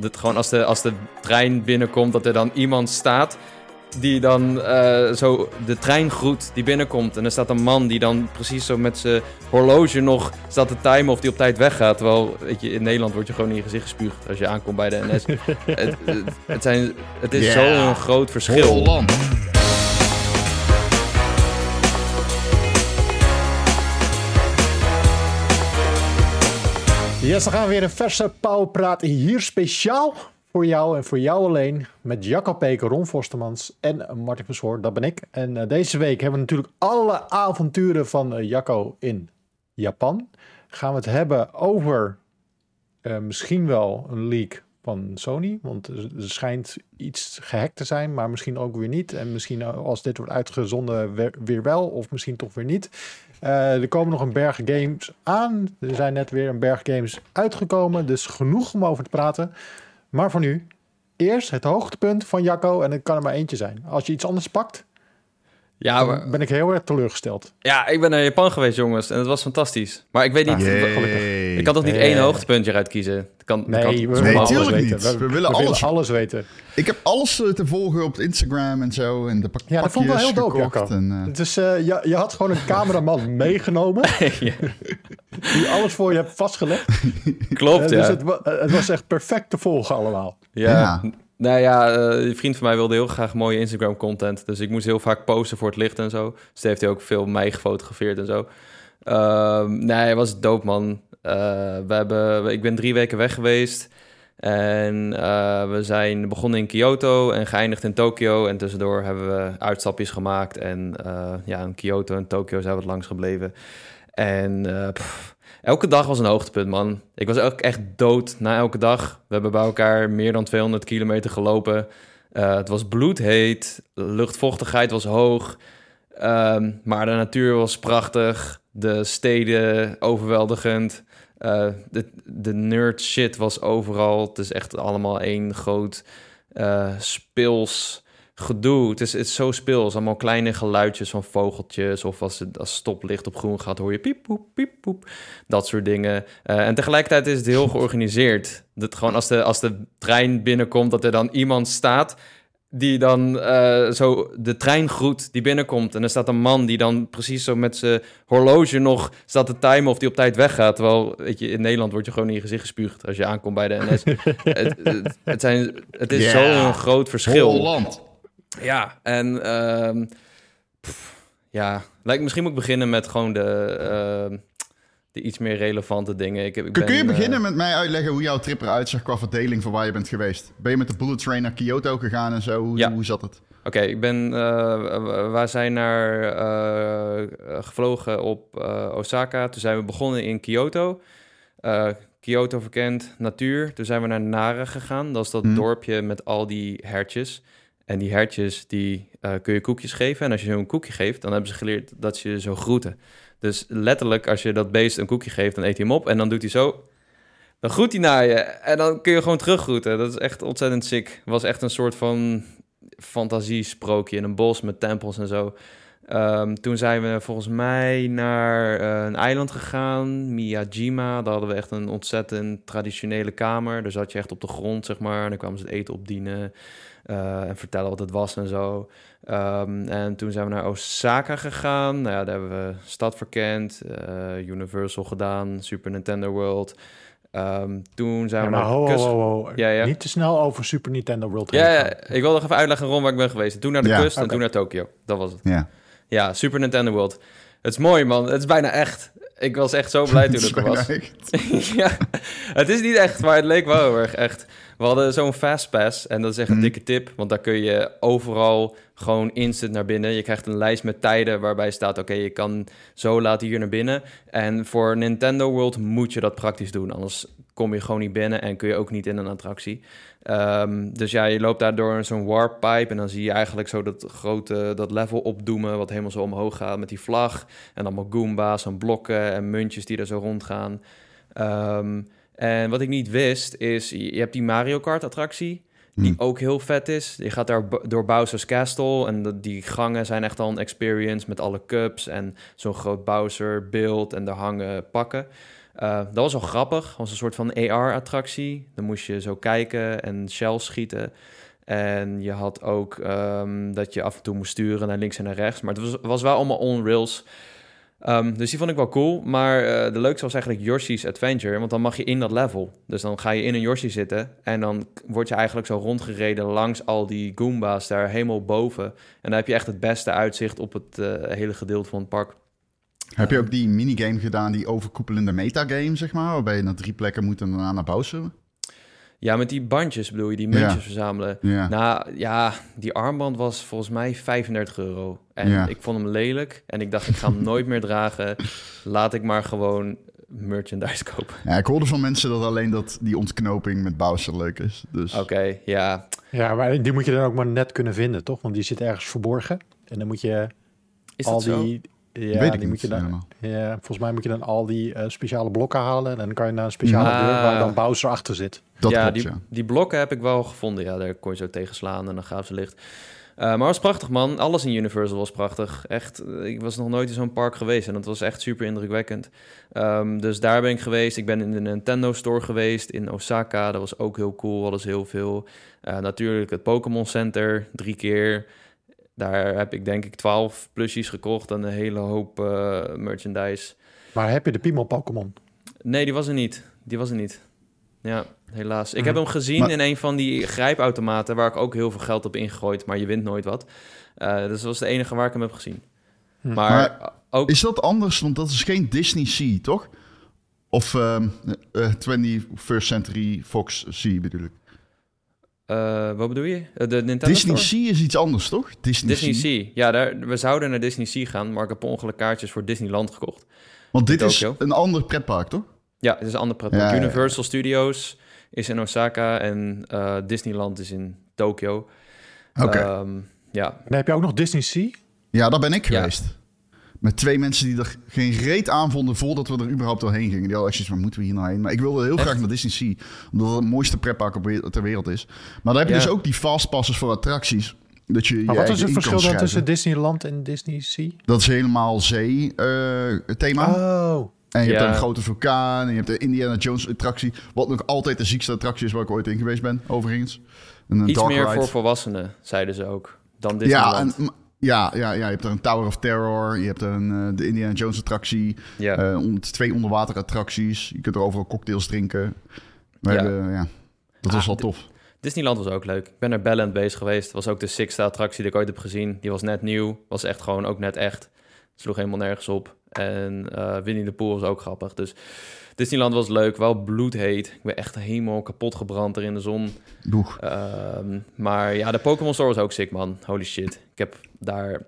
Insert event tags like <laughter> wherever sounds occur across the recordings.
Dat gewoon als de, als de trein binnenkomt, dat er dan iemand staat die dan eh, zo de trein groet die binnenkomt. En er staat een man die dan precies zo met zijn horloge nog staat te timen of die op tijd weggaat. Terwijl, weet je, in Nederland word je gewoon in je gezicht gespuugd als je aankomt bij de NS. <laughs> het, het, het zijn, het is Yeah. zo'n groot verschil. Holland. Yes, dan gaan we weer een verse Pauwpraat hier speciaal voor jou en voor jou alleen. Met Jacco Peek, Ron Forstemans en Martin Vershoor, dat ben ik. En eh, deze week hebben we natuurlijk alle avonturen van eh, Jacco in Japan. Gaan we het hebben over eh, misschien wel een leak van Sony. Want er schijnt iets gehackt te zijn, maar misschien ook weer niet. En misschien als dit wordt uitgezonden weer wel, of misschien toch weer niet. Eh, er komen nog een berg games aan. Er zijn net weer een berg games uitgekomen. Dus genoeg om over te praten. Maar voor nu, eerst het hoogtepunt van Jacco. En het kan er maar eentje zijn. Als je iets anders pakt, Ja, maar, ben ik heel erg teleurgesteld. ja, ik ben naar Japan geweest, jongens. En het was fantastisch. Maar ik weet niet... Yay. Ik kan toch niet Nee. één hoogtepuntje eruit kiezen? Het Kan, Nee, kan, we Nee, willen alles tuurlijk weten. niet. We willen alles- alles weten. Ik heb alles eh, te volgen op Instagram en zo. En de pak Ja, dat vond ik wel heel dope. En, Dus eh, je, je had gewoon een cameraman <laughs> meegenomen. Ja, Die alles voor je hebt vastgelegd. <laughs> klopt, ja. Dus het, wa- eh, het was echt perfect te volgen allemaal. Ja. Ja. Nou ja, eh, een vriend van mij wilde heel graag mooie Instagram content. Dus ik moest heel vaak posten voor het licht en zo. Dus hij heeft hij ook veel mij gefotografeerd en zo. Ehm, nee, het was dope, man. Eh, we hebben, ik ben drie weken weg geweest. En eh, we zijn begonnen in Kyoto en geëindigd in Tokio. En tussendoor hebben we uitstapjes gemaakt. En ja, in Kyoto en Tokio zijn we het langs gebleven. En elke dag was een hoogtepunt, man. Ik was ook echt dood na elke dag. We hebben bij elkaar meer dan 200 kilometer gelopen. Eh, het was bloedheet. Luchtvochtigheid was hoog. Ehm, maar de natuur was prachtig. De steden overweldigend. Eh, de, de nerd shit was overal. Het is echt allemaal één groot eh speels gedoe. Het is, het is zo speels. Allemaal kleine geluidjes van vogeltjes. Of als, het, als stoplicht op groen gaat, hoor je piep, poep, piep, poep. Dat soort dingen. Eh, en tegelijkertijd is het heel <laughs> georganiseerd. Dat gewoon als de, als de trein binnenkomt, dat er dan iemand staat die dan eh, zo de trein groet die binnenkomt. En er staat een man die dan precies zo met zijn horloge nog staat te timen of die op tijd weggaat. Terwijl, weet je, in Nederland word je gewoon in je gezicht gespuugd als je aankomt bij de NS. <laughs> het, het, het, zijn, het is zo'n groot verschil. Holland. Ja, en ehm, pff, ja, lijkt misschien moet ik beginnen met gewoon de, ehm, de iets meer relevante dingen. Ik, heb, ik Kun, kun je ben, eh, beginnen met mij uitleggen hoe jouw trip eruit zag qua verdeling van waar je bent geweest? Ben je met de bullet train naar Kyoto gegaan en zo? Hoe, Ja. hoe zat het? Oké, ik ben. eh wij zijn naar eh, gevlogen op eh, Osaka. Toen zijn we begonnen in Kyoto. Eh, Kyoto verkend natuur. Toen zijn we naar Nara gegaan. Dat is dat Hmm. dorpje met al die hertjes. En die hertjes, die eh, kun je koekjes geven. En als je zo'n koekje geeft, dan hebben ze geleerd dat ze je zo groeten. Dus letterlijk, als je dat beest een koekje geeft, dan eet hij hem op. En dan doet hij zo. Dan groet hij naar je. En dan kun je gewoon teruggroeten. Dat is echt ontzettend sick. Was echt een soort van fantasiesprookje in een bos met tempels en zo. Ehm, toen zijn we volgens mij naar eh, een eiland gegaan, Miyajima. Daar hadden we echt een ontzettend traditionele kamer. Daar zat je echt op de grond, zeg maar. En dan kwamen ze het eten opdienen eh, en vertellen wat het was en zo. Ehm, en toen zijn we naar Osaka gegaan. Nou ja, daar hebben we stad verkend, eh, Universal gedaan, Super Nintendo World. Ehm, toen zijn Ja, we maar naar ho, de ho, kust... ho, ho. Ja, ja. Niet te snel over Super Nintendo World Ja, heen ja, ik wil nog even uitleggen rond waar ik ben geweest. Toen naar de Ja, kust en toen naar Tokio. Dat was het. Ja. Ja, Super Nintendo World. Het is mooi, man. Het is bijna echt. Ik was echt zo blij toen ik er <laughs> was. <laughs> ja, het is niet echt, maar het leek wel heel erg echt. We hadden zo'n fastpass en dat is echt een Mhm. dikke tip, want daar kun je overal gewoon instant naar binnen. Je krijgt een lijst met tijden waarbij staat, oké, je kan zo laat hier naar binnen. En voor Nintendo World moet je dat praktisch doen, anders kom je gewoon niet binnen en kun je ook niet in een attractie. Ehm, dus ja, je loopt daar door zo'n warp pipe en dan zie je eigenlijk zo dat grote, dat level opdoemen, wat helemaal zo omhoog gaat met die vlag. En allemaal Goombas en blokken en muntjes die er zo rondgaan. Ehm, en wat ik niet wist is, je hebt die Mario Kart attractie, die Hm. ook heel vet is. Je gaat daar door Bowser's Castle en die gangen zijn echt al een experience met alle cups en zo'n groot Bowser beeld en daar hangen pakken. Uh, dat was wel grappig. Dat was een soort van AR-attractie. Dan moest je zo kijken en shells schieten. En je had ook um, dat je af en toe moest sturen naar links en naar rechts. Maar het was, was wel allemaal on rails. Um, dus die vond ik wel cool. Maar uh, de leukste was eigenlijk Yoshi's Adventure. Want dan mag je in dat level. Dus dan ga je in een Yoshi zitten. En dan word je eigenlijk zo rondgereden langs al die Goomba's daar helemaal boven. En dan heb je echt het beste uitzicht op het uh, hele gedeelte van het park. Heb je ook die minigame gedaan, die overkoepelende metagame, zeg maar? Waarbij je naar drie plekken moet en daarna naar Bowser? Ja, met die bandjes bedoel je, die muntjes verzamelen. Ja. Nou ja, die armband was volgens mij 35 euro. En ik vond hem lelijk. En ik dacht, ik ga hem nooit meer dragen. <laughs> Laat ik maar gewoon merchandise kopen. Ja, ik hoorde van mensen dat alleen dat die ontknoping met Bowser leuk is. Dus... Oké, ja. Ja, maar die moet je dan ook maar net kunnen vinden, toch? Want die zit ergens verborgen. En dan moet je is al dat die... Zo? Ja, Weet ik die moet je dan, helemaal. ja, volgens mij moet je dan al die uh, speciale blokken halen. En dan kan je naar een speciale Ah. deur waar dan Bowser achter zit. Dat ja, klopt, die, ja. die blokken heb ik wel gevonden. Ja, daar kon je zo tegen slaan en dan gaven ze licht. Uh, maar het was prachtig, man. Alles in Universal was prachtig. Echt, uh, ik was nog nooit in zo'n park geweest en dat was echt super indrukwekkend. Um, dus daar ben ik geweest. Ik ben in de Nintendo Store geweest in Osaka. Dat was ook heel cool. Alles heel veel. Uh, natuurlijk het Pokémon Center, drie keer. Daar heb ik denk ik 12 plusjes gekocht en een hele hoop uh, merchandise. Maar heb je de Piemel Pokémon? Nee, die was er niet. Die was er niet. Ja, helaas. Ik Mhm. heb hem gezien Maar- in een van die grijpautomaten... waar ik ook heel veel geld op ingegooid, maar je wint nooit wat. Uh, dus dat was de enige waar ik hem heb gezien. Hm. Maar, Maar ook... Is dat anders? Want dat is geen Disney Sea, toch? Of um, uh, 21st Century Fox Sea bedoel ik. Uh, wat bedoel je? Uh, de Nintendo Disney Store? Sea is iets anders, toch? Disney, Disney Sea. Ja, daar, we zouden naar Disney Sea gaan... maar ik heb per ongeluk kaartjes voor Disneyland gekocht. Want dit is een ander pretpark, toch? Ja, het is een ander pretpark. Ja, ja, ja. Universal Studios is in Osaka... en uh, Disneyland is in Tokyo. Oké. Um, ja, En heb je ook nog Disney Sea. Ja, daar ben ik Ja. geweest. Met twee mensen die er geen reet aan vonden voordat we er überhaupt doorheen gingen. Die hadden echt zoiets van, moeten we hier nou heen? Maar ik wilde heel Echt? graag naar Disney Sea. Omdat het het mooiste pretpark op we- ter wereld is. Maar dan heb je Ja. dus ook die fastpasses voor attracties. Dat je Maar je wat eigen is het in kan verschil dan schrijven. tussen Disneyland en Disney Sea? Dat is helemaal zee-thema. Oh, en je hebt Ja. een grote vulkaan. En je hebt de Indiana Jones attractie. Wat nog altijd de ziekste attractie is waar ik ooit in geweest ben, overigens. En een iets dark meer ride. voor volwassenen, zeiden ze ook, dan Ja, Disneyland. en, ja, ja, ja, je hebt er een Tower of Terror. Je hebt er een, eh, de Indiana Jones attractie. Ja. On- twee onderwaterattracties. Je kunt er overal cocktails drinken. We Ja. ja, dat was Ah, wel d- tof. Disneyland was ook leuk. Ik ben naar Balland Base geweest. Was ook de sixte attractie die ik ooit heb gezien. Die was net nieuw. Was echt gewoon ook net echt. Sloeg helemaal nergens op. En eh, Winnie de Pooh was ook grappig. Dus Disneyland was leuk. Wel bloedheet. Ik ben echt helemaal kapot gebrand er in de zon. Boeg. Ehm, maar ja, de Pokémon Store was ook sick, man. Holy shit. Ik heb daar...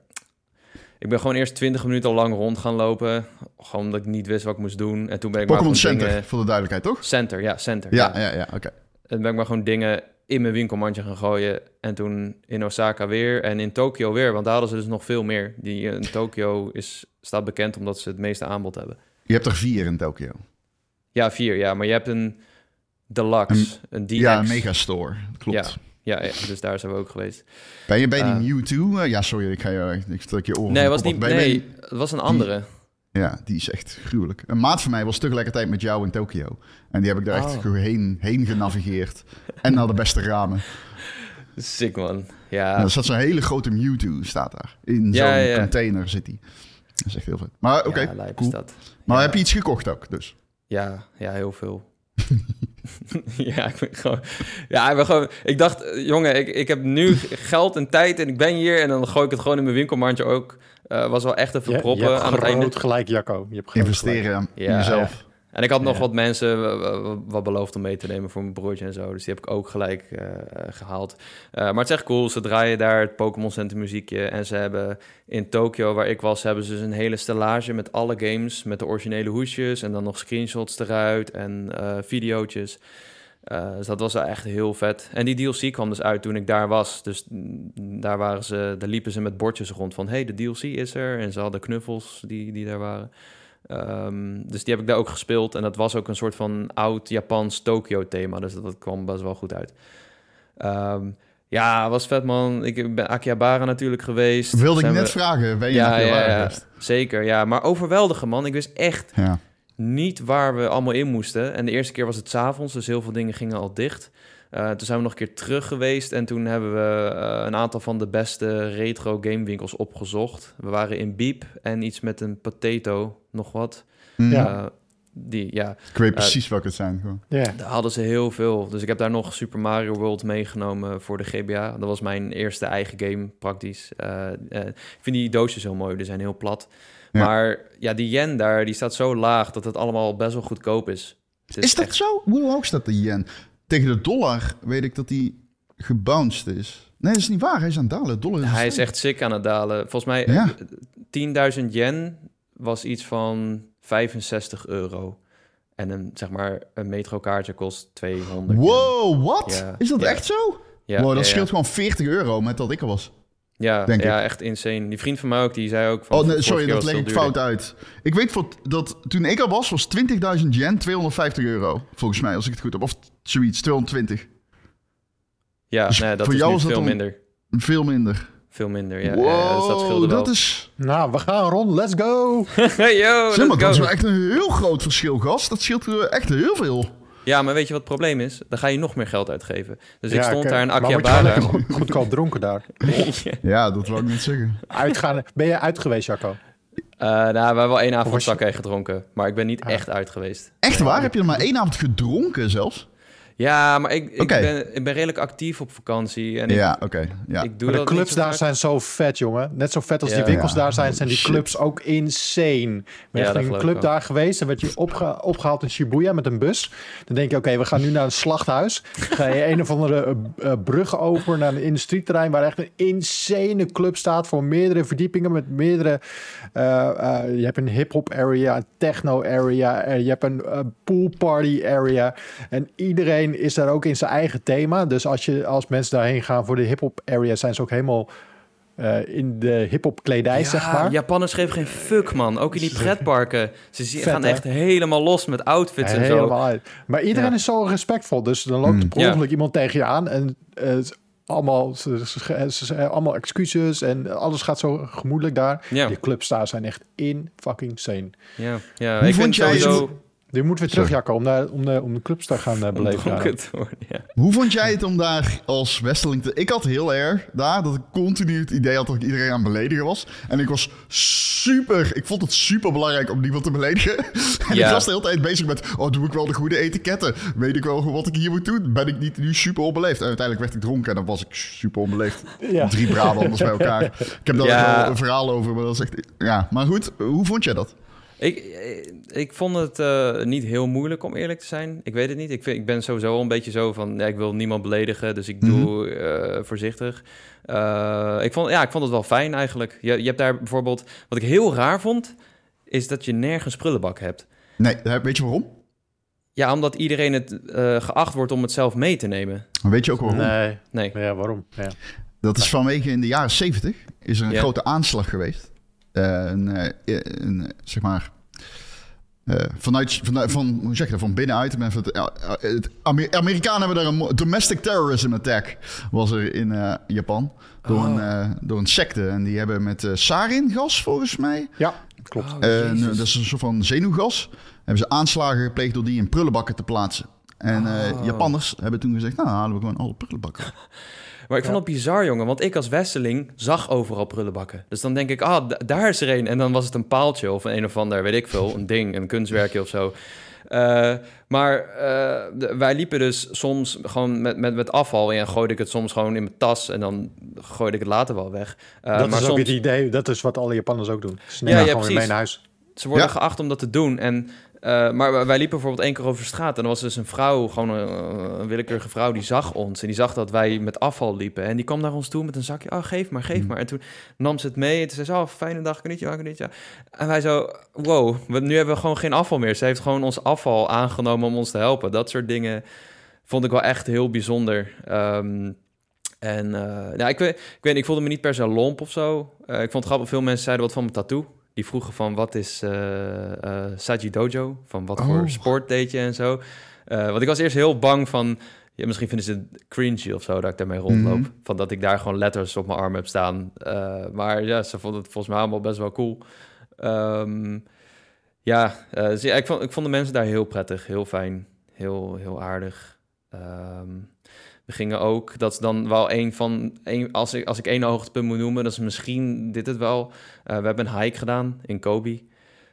Ik ben gewoon eerst 20 minuten al lang rond gaan lopen. Gewoon omdat ik niet wist wat ik moest doen. En toen ben ik Pokémon Center, dingen... voor de duidelijkheid, toch? Center, ja, Center. Ja, ja, ja, oké. En ben ik maar gewoon dingen in mijn winkelmandje gaan gooien. En toen in Osaka weer en in Tokio weer. Want daar hadden ze dus nog veel meer. Die <laughs> in Tokio is, staat bekend omdat ze het meeste aanbod hebben. Je hebt er vier in Tokio. Ja, vier, ja. Maar je hebt een Deluxe, een DX. Ja, een megastore. Klopt. Ja, ja, dus daar zijn we ook geweest. Ben je bij Eh. die Mewtwo? Eh, ja, sorry, ik ga je, ik stel je oren. Nee, was niet, bij nee, het was een andere. Ja, die is echt gruwelijk. Een maat van mij was tegelijkertijd met jou in Tokio. En die heb ik daar echt Oh. gewoon heen, heen genavigeerd. en naar de beste ramen. Sick, man. Ja, er staat zo'n hele grote Mewtwo, staat daar. In zo'n ja, ja. container zit die. Dat is echt heel vet. Maar oké, ja, cool. Maar heb je iets gekocht ook, dus? Ja, ja, heel veel. <laughs> ja, ik ben gewoon... Ja, ik ben gewoon... Ik dacht, eh, jongen, ik, ik heb nu geld en tijd en ik ben hier... en dan gooi ik het gewoon in mijn winkelmandje ook. Eh, was wel echt even je, je proppen hebt aan het groot einde. gelijk, Jacco. Je hebt groot gelijk. Investeren in Ja, jezelf. En ik had nog Ja. wat mensen wat- beloofd om mee te nemen voor mijn broertje en zo. Dus die heb ik ook gelijk eh, gehaald. Eh, maar het is echt cool. Ze draaien daar het Pokémon Center muziekje. En ze hebben in Tokyo, waar ik was, hebben ze dus een hele stellage met alle games. Met de originele hoesjes en dan nog screenshots eruit en eh videootjes. Eh, dus dat was wel echt heel vet. En die DLC kwam dus uit toen ik daar was. Dus mm, daar, waren ze, daar liepen ze met bordjes rond van... hey, de DLC is er. En ze hadden knuffels die, die daar waren. Ehm, dus die heb ik daar ook gespeeld. En dat was ook een soort van oud-Japans Tokyo-thema. Dus dat, dat kwam best wel goed uit. Ehm, ja, was vet, man. Ik ben Akihabara natuurlijk geweest. Wilde ik net we- vragen, ben je Ja, ja, Akihabara ja, geweest? zeker. Ja, maar overweldigen, man. Ik wist echt Ja. Niet waar we allemaal in moesten. En de eerste keer was het 's avonds, dus heel veel dingen gingen al dicht. Eh, toen zijn we nog een keer terug geweest en toen hebben we eh, een aantal van de beste retro gamewinkels opgezocht. We waren in Beep en iets met een potato, nog wat. Mm. Ja. Eh, die, ja, Ik weet precies welke het zijn. Gewoon. Ja. daar hadden ze heel veel. Dus ik heb daar nog Super Mario World meegenomen voor de GBA. Dat was mijn eerste eigen game, praktisch. Eh, eh, ik vind die doosjes heel mooi, die zijn heel plat. Ja. Maar ja, die yen daar, die staat zo laag dat het allemaal best wel goedkoop is. Het Is dat echt- zo? Hoe hoog staat de yen? Tegen de dollar weet ik dat die gebounced is. Nee, dat is niet waar. Hij is aan het dalen. Dollar is, Hij is echt sick aan het dalen. Volgens mij, Ja. eh, 10.000 yen was iets van 65 euro. En een, zeg maar, een metrokaartje kost 200 yen. Wow, wat? Ja, Is dat echt zo? Ja, wow, dat scheelt gewoon 40 euro met dat ik er was. Ja, denk ja echt insane. Die vriend van mij ook, die zei ook van... Oh, nee, sorry, dat leg ik fout uit. Ik weet voor, dat toen ik er was, was 20.000 yen 250 euro. Volgens mij, als ik het goed heb. Of zoiets, 220. Ja, Dus nee, dat voor is jou nu is dat veel minder. Veel minder. Veel minder, ja. wow, ja, ja, dus dat scheelde wel. dat is... Nou, we gaan rond. Let's go. <laughs> hey, yo, zeg maar, let's dat is wel echt een heel groot verschil, gast. Dat scheelt echt heel veel. Ja, maar weet je wat het probleem is? Dan ga je nog meer geld uitgeven. Dus ik stond daar in Akihabara. <laughs> goedkoop dronken daar. <laughs> Ja, dat wou ik niet zeggen. Uitgaan. Ben je uit geweest, Jacco? Eh, nou, we hebben wel één avond je- gedronken. Maar ik ben niet Ah. echt uit geweest. Echt waar? Heb je er maar één avond gedronken zelfs? Ja, maar ik, ik, ben, ik ben redelijk actief op vakantie. En ik, Ja, oké. ja. ik doe Maar de clubs daar vaak. zijn zo vet, jongen. Net zo vet als Ja. die winkels Ja. daar zijn, zijn die Shit. clubs ook insane. Ja, dat in een club daar geweest, dan werd je opge- opgehaald in Shibuya met een bus. Dan denk je, oké, we gaan nu naar een slachthuis. Ga je een of andere eh, eh, brug over naar een industrieterrein... waar echt een insane club staat voor meerdere verdiepingen... met meerdere... eh, eh, je hebt een hip-hop area, een techno area... je hebt een pool party area. En iedereen is daar ook in zijn eigen thema. Dus als, je, als mensen daarheen gaan voor de hip-hop area... zijn ze ook helemaal eh, in de hip-hop kledij, Ja, zeg maar. Japanners geven geen fuck, man. Ook in die pretparken. Ze Vet, gaan hè? echt helemaal los met outfits en zo. Uit. Maar iedereen Ja. is zo respectvol. Dus dan loopt er Mm. per Ja. ongeluk iemand tegen je aan. En eh, het is allemaal, ze, ze, ze- ze zeggen allemaal excuses. En alles gaat zo gemoedelijk daar. Ja, Die clubs daar zijn echt in fucking sane. ja, ja. Hoe ik vond vind jij- sowieso... Je moet weer terug, Sorry. Jacco, om, daar, om, de, om de clubs te gaan eh, beleven. worden, ja. Hoe vond jij het om daar als Westeling te... Ik had heel erg daar dat ik continu het idee had dat ik iedereen aan het beledigen was. En ik was super... Ik vond het super belangrijk om niemand te beledigen. <laughs> En Ja. ik was de hele tijd bezig met... Oh, doe ik wel de goede etiketten? Weet ik wel wat ik hier moet doen? Ben ik niet nu super onbeleefd? En uiteindelijk werd ik dronken en dan was ik super onbeleefd. Ja. Drie Brabanders bij elkaar. Ik heb daar wel een verhaal over, maar dat is echt... Ja, maar goed. Hoe vond jij dat? Ik, ik vond het eh, niet heel moeilijk om eerlijk te zijn. Ik weet het niet. Ik, vind, ik ben sowieso een beetje zo van... Ja, ik wil niemand beledigen, dus ik doe eh, voorzichtig. Eh, ik, vond, ja, ik vond het wel fijn eigenlijk. Je, je hebt daar bijvoorbeeld... Wat ik heel raar vond, is dat je nergens prullenbak hebt. Nee, eh, weet je waarom? Ja, omdat iedereen het eh, geacht wordt om het zelf mee te nemen. Weet je ook waarom? Nee, Nee. ja, waarom? Ja. Dat is vanwege in de jaren 70 is er een Ja. grote aanslag geweest. Eh, een, eh, een, eh, zeg maar. eh, vanuit, vanuit, van, hoe zeg je dat, van binnenuit. het, eh, het Amer- Amerikanen hebben daar een domestic terrorism attack. Was er in eh, Japan. Door, Oh. een, eh, door een secte. En die hebben met eh sarin-gas, volgens mij. ja, klopt. Oh, Eh, dat is een soort van zenuwgas. Hebben ze aanslagen gepleegd door die in prullenbakken te plaatsen. En eh, Oh. Japanners hebben toen gezegd, nou halen we gewoon alle prullenbakken. <laughs> Maar ik vond het bizar, jongen. Want ik als Westeling zag overal prullenbakken. Dus dan denk ik, ah, daar is er een. En dan was het een paaltje of een, een of ander, weet ik veel, een ding, een kunstwerkje of zo. Eh, maar eh, wij liepen dus soms gewoon met, met, met afval. En gooide ik het soms gewoon in mijn tas. En dan gooide ik het later wel weg. Eh, dat maar is ook het idee. Dat is wat alle Japanners ook doen. Ze nemen ja, gewoon weer mee precies. naar huis. Ze worden Ja. geacht om dat te doen. En, eh, maar wij liepen bijvoorbeeld één keer over straat. En er was dus een vrouw, gewoon een, een willekeurige vrouw, die zag ons. En die zag dat wij met afval liepen. En die kwam naar ons toe met een zakje. Oh, geef maar, geef Mm. maar. En toen nam ze het mee. En toen zei ze, oh, fijne dag, knietje, knietje. En wij zo, wow, we, nu hebben we gewoon geen afval meer. Ze heeft gewoon ons afval aangenomen om ons te helpen. Dat soort dingen vond ik wel echt heel bijzonder. Ehm, en nou, ik, weet, ik weet, ik voelde me niet per se lomp of zo. Eh, ik vond het grappig, veel mensen zeiden wat van mijn tattoo. Die vroegen van wat is eh eh, Saji Dojo? Van wat Oh. voor sport deed je en zo. Eh, want ik was eerst heel bang van... Ja, misschien vinden ze het cringy of zo dat ik daarmee rondloop. Mhm. Van dat ik daar gewoon letters op mijn arm heb staan. Maar ja, ze vonden het volgens mij allemaal best wel cool. Ehm, Ja, ja, ik, vond, ik vond de mensen daar heel prettig, heel fijn, heel, heel aardig. Ehm, we gingen ook, dat is dan wel een van, een, als, ik, als ik één hoogtepunt moet noemen, dat is misschien dit het wel. Eh, we hebben een hike gedaan in Kobe.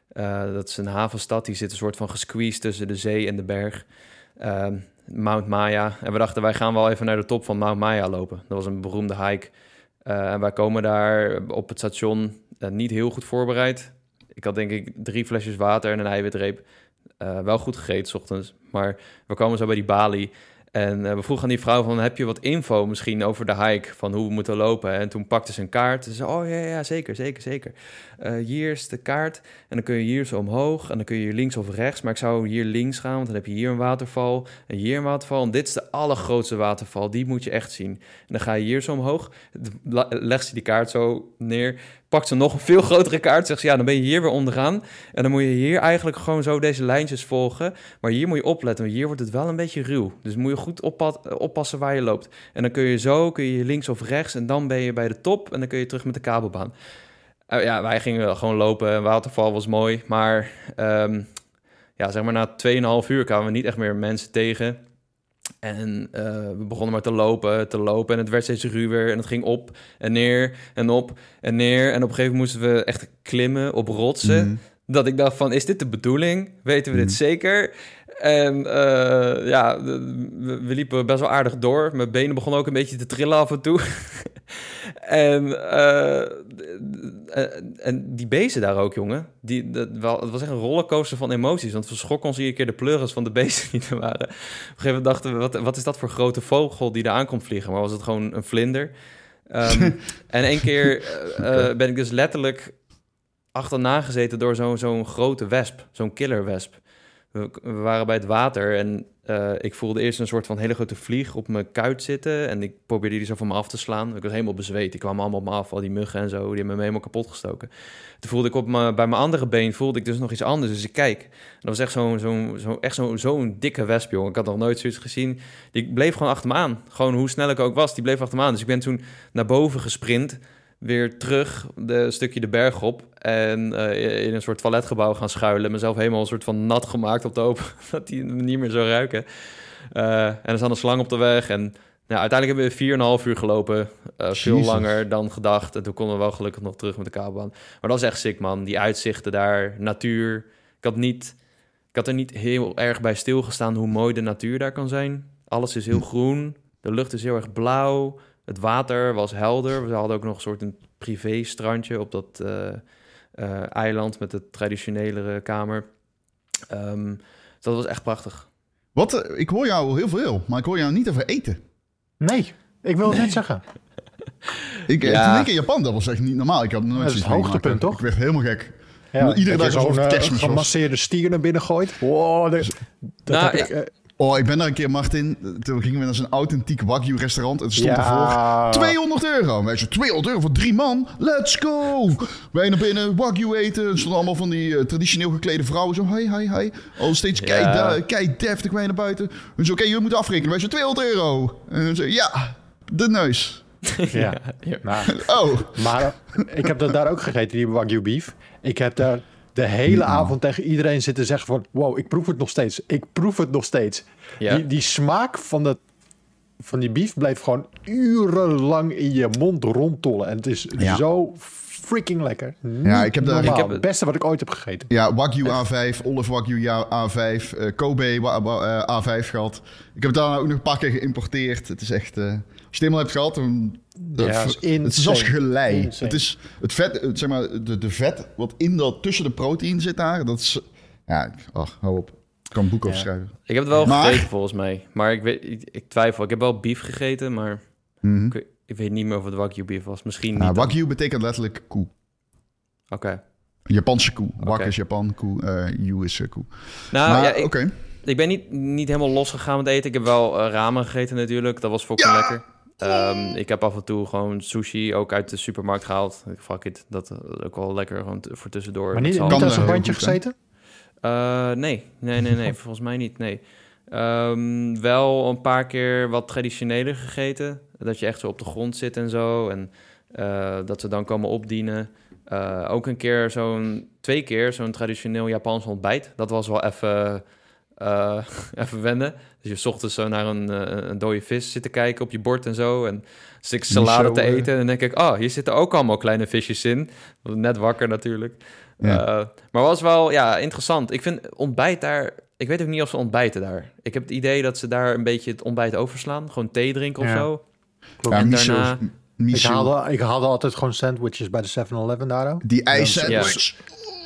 Eh, dat is een havenstad, die zit een soort van gesqueezed tussen de zee en de berg. Ehm, Mount Maya. En we dachten, wij gaan wel even naar de top van Mount Maya lopen. Dat was een beroemde hike. Eh, en wij komen daar op het station niet heel goed voorbereid. Ik had denk ik drie flesjes water en een eiwitreep. wel goed gegeten, s ochtends. Maar we komen zo bij die balie. En uh, we vroegen aan die vrouw van, heb je wat info misschien over de hike, van hoe we moeten lopen? En toen pakte ze een kaart. Ze zei, oh ja, ja, zeker, zeker, zeker. Uh, hier is de kaart en dan kun je hier zo omhoog en dan kun je hier links of rechts. Maar ik zou hier links gaan, want dan heb je hier een waterval en hier een waterval. En dit is de allergrootste waterval, die moet je echt zien. En dan ga je hier zo omhoog, legt ze die kaart zo neer pakt ze nog een veel grotere kaart. Zegt ze, ja, dan ben je hier weer onderaan. En dan moet je hier eigenlijk gewoon zo deze lijntjes volgen. Maar hier moet je opletten, want hier wordt het wel een beetje ruw. Dus moet je goed oppassen waar je loopt. En dan kun je zo, kun je links of rechts. En dan ben je bij de top en dan kun je terug met de kabelbaan. Uh, ja, wij gingen gewoon lopen. Waterval was mooi. Maar um, ja, zeg maar na 2,5 uur kwamen we niet echt meer mensen tegen. En uh, we begonnen maar te lopen, te lopen. En het werd steeds ruwer. En het ging op en neer en op en neer. En op een gegeven moment moesten we echt klimmen op rotsen. Mm. Dat ik dacht van, is dit de bedoeling? Weten we dit mm. zeker? En uh, ja, we, we, liepen best wel aardig door. Mijn benen begonnen ook een beetje te trillen af en toe. <laughs> en, uh, en die beesten daar ook, jongen. Die, dat, wel, het was echt een rollercoaster van emoties. Want we schrokken ons iedere keer de pleuris van de beesten <laughs> die er waren. Op een gegeven moment dachten we, wat, wat is dat voor grote vogel die daar aankomt vliegen? Maar was het gewoon een vlinder? Um, <laughs> en één keer uh, ben ik dus letterlijk achterna gezeten door zo'n zo'n grote wesp. Zo'n killer we, waren bij het water en uh, ik voelde eerst een soort van hele grote vlieg op mijn kuit zitten. En ik probeerde die zo van me af te slaan. Ik was helemaal bezweet. Die kwamen allemaal op me af, al die muggen en zo. Die hebben me helemaal kapot gestoken. Toen voelde ik op mijn, bij mijn andere been voelde ik dus nog iets anders. Dus ik kijk. En dat was echt zo'n zo, zo, echt zo'n zo'n dikke wesp. Ik had nog nooit zoiets gezien. Die bleef gewoon achter me aan. Gewoon hoe snel ik ook was, die bleef achter me aan. Dus ik ben toen naar boven gesprint weer terug de stukje de berg op en uh, in een soort toiletgebouw gaan schuilen. Mezelf helemaal een soort van nat gemaakt op de hoop <laughs> dat die niet meer zou ruiken. Uh, en er zat een slang op de weg en nou, uiteindelijk hebben we 4,5 uur gelopen. Uh, veel langer dan gedacht. En toen konden we wel gelukkig nog terug met de kabelbaan. Maar dat is echt sick, man. Die uitzichten daar, natuur. Ik had, niet, ik had er niet heel erg bij stilgestaan hoe mooi de natuur daar kan zijn. Alles is heel groen. De lucht is heel erg blauw. Het water was helder. We hadden ook nog een soort een privé-strandje op dat uh, uh, eiland met de traditionele kamer. Um, dus dat was echt prachtig. Wat, uh, ik hoor jou heel veel, maar ik hoor jou niet over eten. Nee, ik wil het net zeggen. <laughs> ik, ja. Toen ik in Japan, dat was echt niet normaal. Ik had nooit dat is het hoogtepunt, toch? Ik werd helemaal gek. Ja, Iedere dag zo'n gemasseerde stier naar binnen gooit. Wow, dat, dat nou, heb ik, Oh, ik ben daar een keer, Martin. Toen gingen we naar zo'n authentiek Wagyu-restaurant. Het stond ja. ervoor 200 euro. Wij zeiden 200 euro voor drie man. Let's go! Wij naar binnen, Wagyu eten. Er stonden allemaal van die uh, traditioneel geklede vrouwen. Zo, hi, hi, hi. Al steeds ja. kei, kei deftig wij naar buiten. En zo, oké, okay, je moet afrekenen. Wij zeiden 200 euro. En zo, ja, de neus. <laughs> Ja, maar, oh. maar ik heb dat daar ook gegeten, die Wagyu beef. Ik heb daar de hele avond tegen iedereen zitten zeggen van... wow, ik proef het nog steeds. Ik proef het nog steeds. Ja. Die, die smaak van, dat, van die beef blijft gewoon urenlang in je mond rondtollen. En het is zo freaking lekker. Ja, ik heb, daar, ik heb het beste wat ik ooit heb gegeten. Ja, Wagyu A5, Olive Wagyu A5, uh, Kobe uh, A5 gehad. Ik heb het daar ook nog een paar keer geïmporteerd. Het is echt... Uh, als je het helemaal hebt gehad, dan ja, is het is als gelei. Het is het vet, zeg maar, de, de vet wat in dat, tussen de proteïne zit daar. Dat is, ja, ach, hou op. Ik kan een boek ja. opschrijven. Ik heb het wel maar... gegeten volgens mij. Maar ik, weet, ik, twijfel. Ik heb wel beef gegeten, maar mm -hmm. ik, ik, weet niet meer of het wagyu beef was. Misschien nou, niet. Wagyu betekent letterlijk koe. Oké. Okay. Japanse koe. Wak okay. is Japan, koe. Uh, yu is uh, koe. Nou, maar, ja, oké. Ik ben niet, niet helemaal losgegaan met eten. Ik heb wel uh, ramen gegeten natuurlijk. Dat was fucking ja! lekker. Um, ik heb af en toe gewoon sushi ook uit de supermarkt gehaald. Fuck it, dat is ook wel lekker gewoon voor tussendoor. Maar niet, een bandje gezeten? Uh, nee, nee, nee, nee, <laughs> volgens mij niet, nee. Um, wel een paar keer wat traditioneler gegeten. Dat je echt zo op de grond zit en zo. En uh, dat ze dan komen opdienen. Eh, ook een keer zo'n, twee keer zo'n traditioneel Japans ontbijt. Dat was wel even, eh, <laughs> even wennen. Dus je 's ochtends zo naar een, eh, een dode vis zitten kijken op je bord en zo. En zit ik salade te eh. eten. En dan denk ik, oh, hier zitten ook allemaal kleine visjes in. Net wakker natuurlijk. Ja. Eh, maar was wel, ja, interessant. Ik vind ontbijt daar... Ik weet ook niet of ze ontbijten daar. Ik heb het idee dat ze daar een beetje het ontbijt overslaan. Gewoon thee drinken of Ja. zo. Klopt. Ja, En daarna- ik, haalde, ik haalde altijd gewoon sandwiches bij de 7-Eleven daar ook. Die ijssandwich.